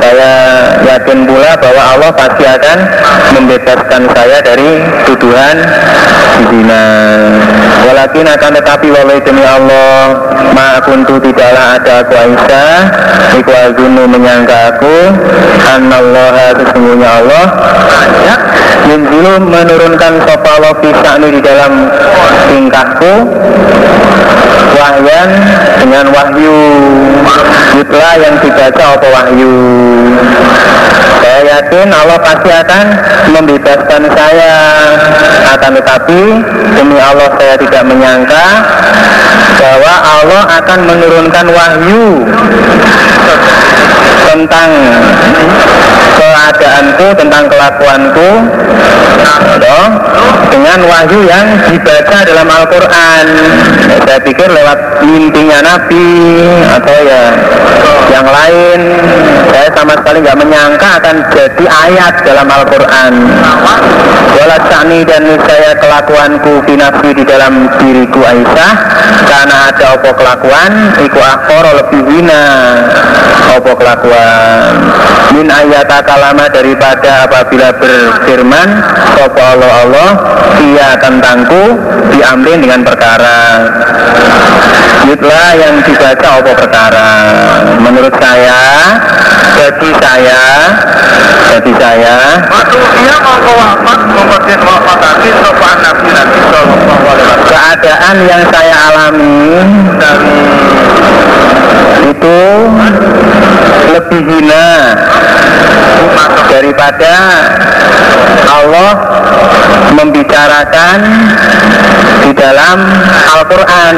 Saya yakin pula bahwa Allah pasti akan membebaskan saya dari tuduhan zina. Walakin akan tetapi walau demi Allah ma kuntu tidaklah ada aku Aisyah iku azunu menyangka aku anallaha sesungguhnya Allah. Yunzilu menurunkan sopalo fisa'ni di dalam tingkahku wahyan dengan wahyu. Yutla yang dibaca apa wahyu. Saya yakin Allah pasti akan membebaskan saya. Akan tetapi demi Allah saya tidak menyangka bahwa Allah akan menurunkan wahyu tentang keadaanku, tentang kelakuanku. Dengan wahyu yang dibaca dalam Al-Quran. Ya, saya pikir lewat mimpinya Nabi atau ya yang lain. Saya sama sekali nggak menyangka akan jadi ayat dalam Al-Quran. Walat sani dan saya kelakuanku finafsi di dalam diriku Aisyah karena ada opo kelakuan iku akhoro lebih hina. Opo kelakuan? Min ayat kalama daripada apabila berfirman sopo Allah Allah dia tentangku diambil dengan perkara. Yutlah yang dibaca opo perkara? Menurut saya bagi saya bagi saya Waktu dia mongko wafat mongko den wafatake sapa Nabi Nabi sallallahu alaihi wasallam. keadaan yang saya alami dari itu lebih hina daripada Allah membicarakan di dalam Al-Quran.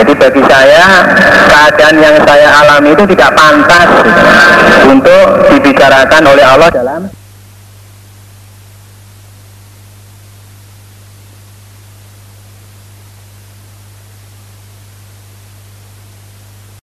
Jadi bagi saya keadaan yang saya alami itu tidak pantas untuk dibicarakan oleh Allah dalam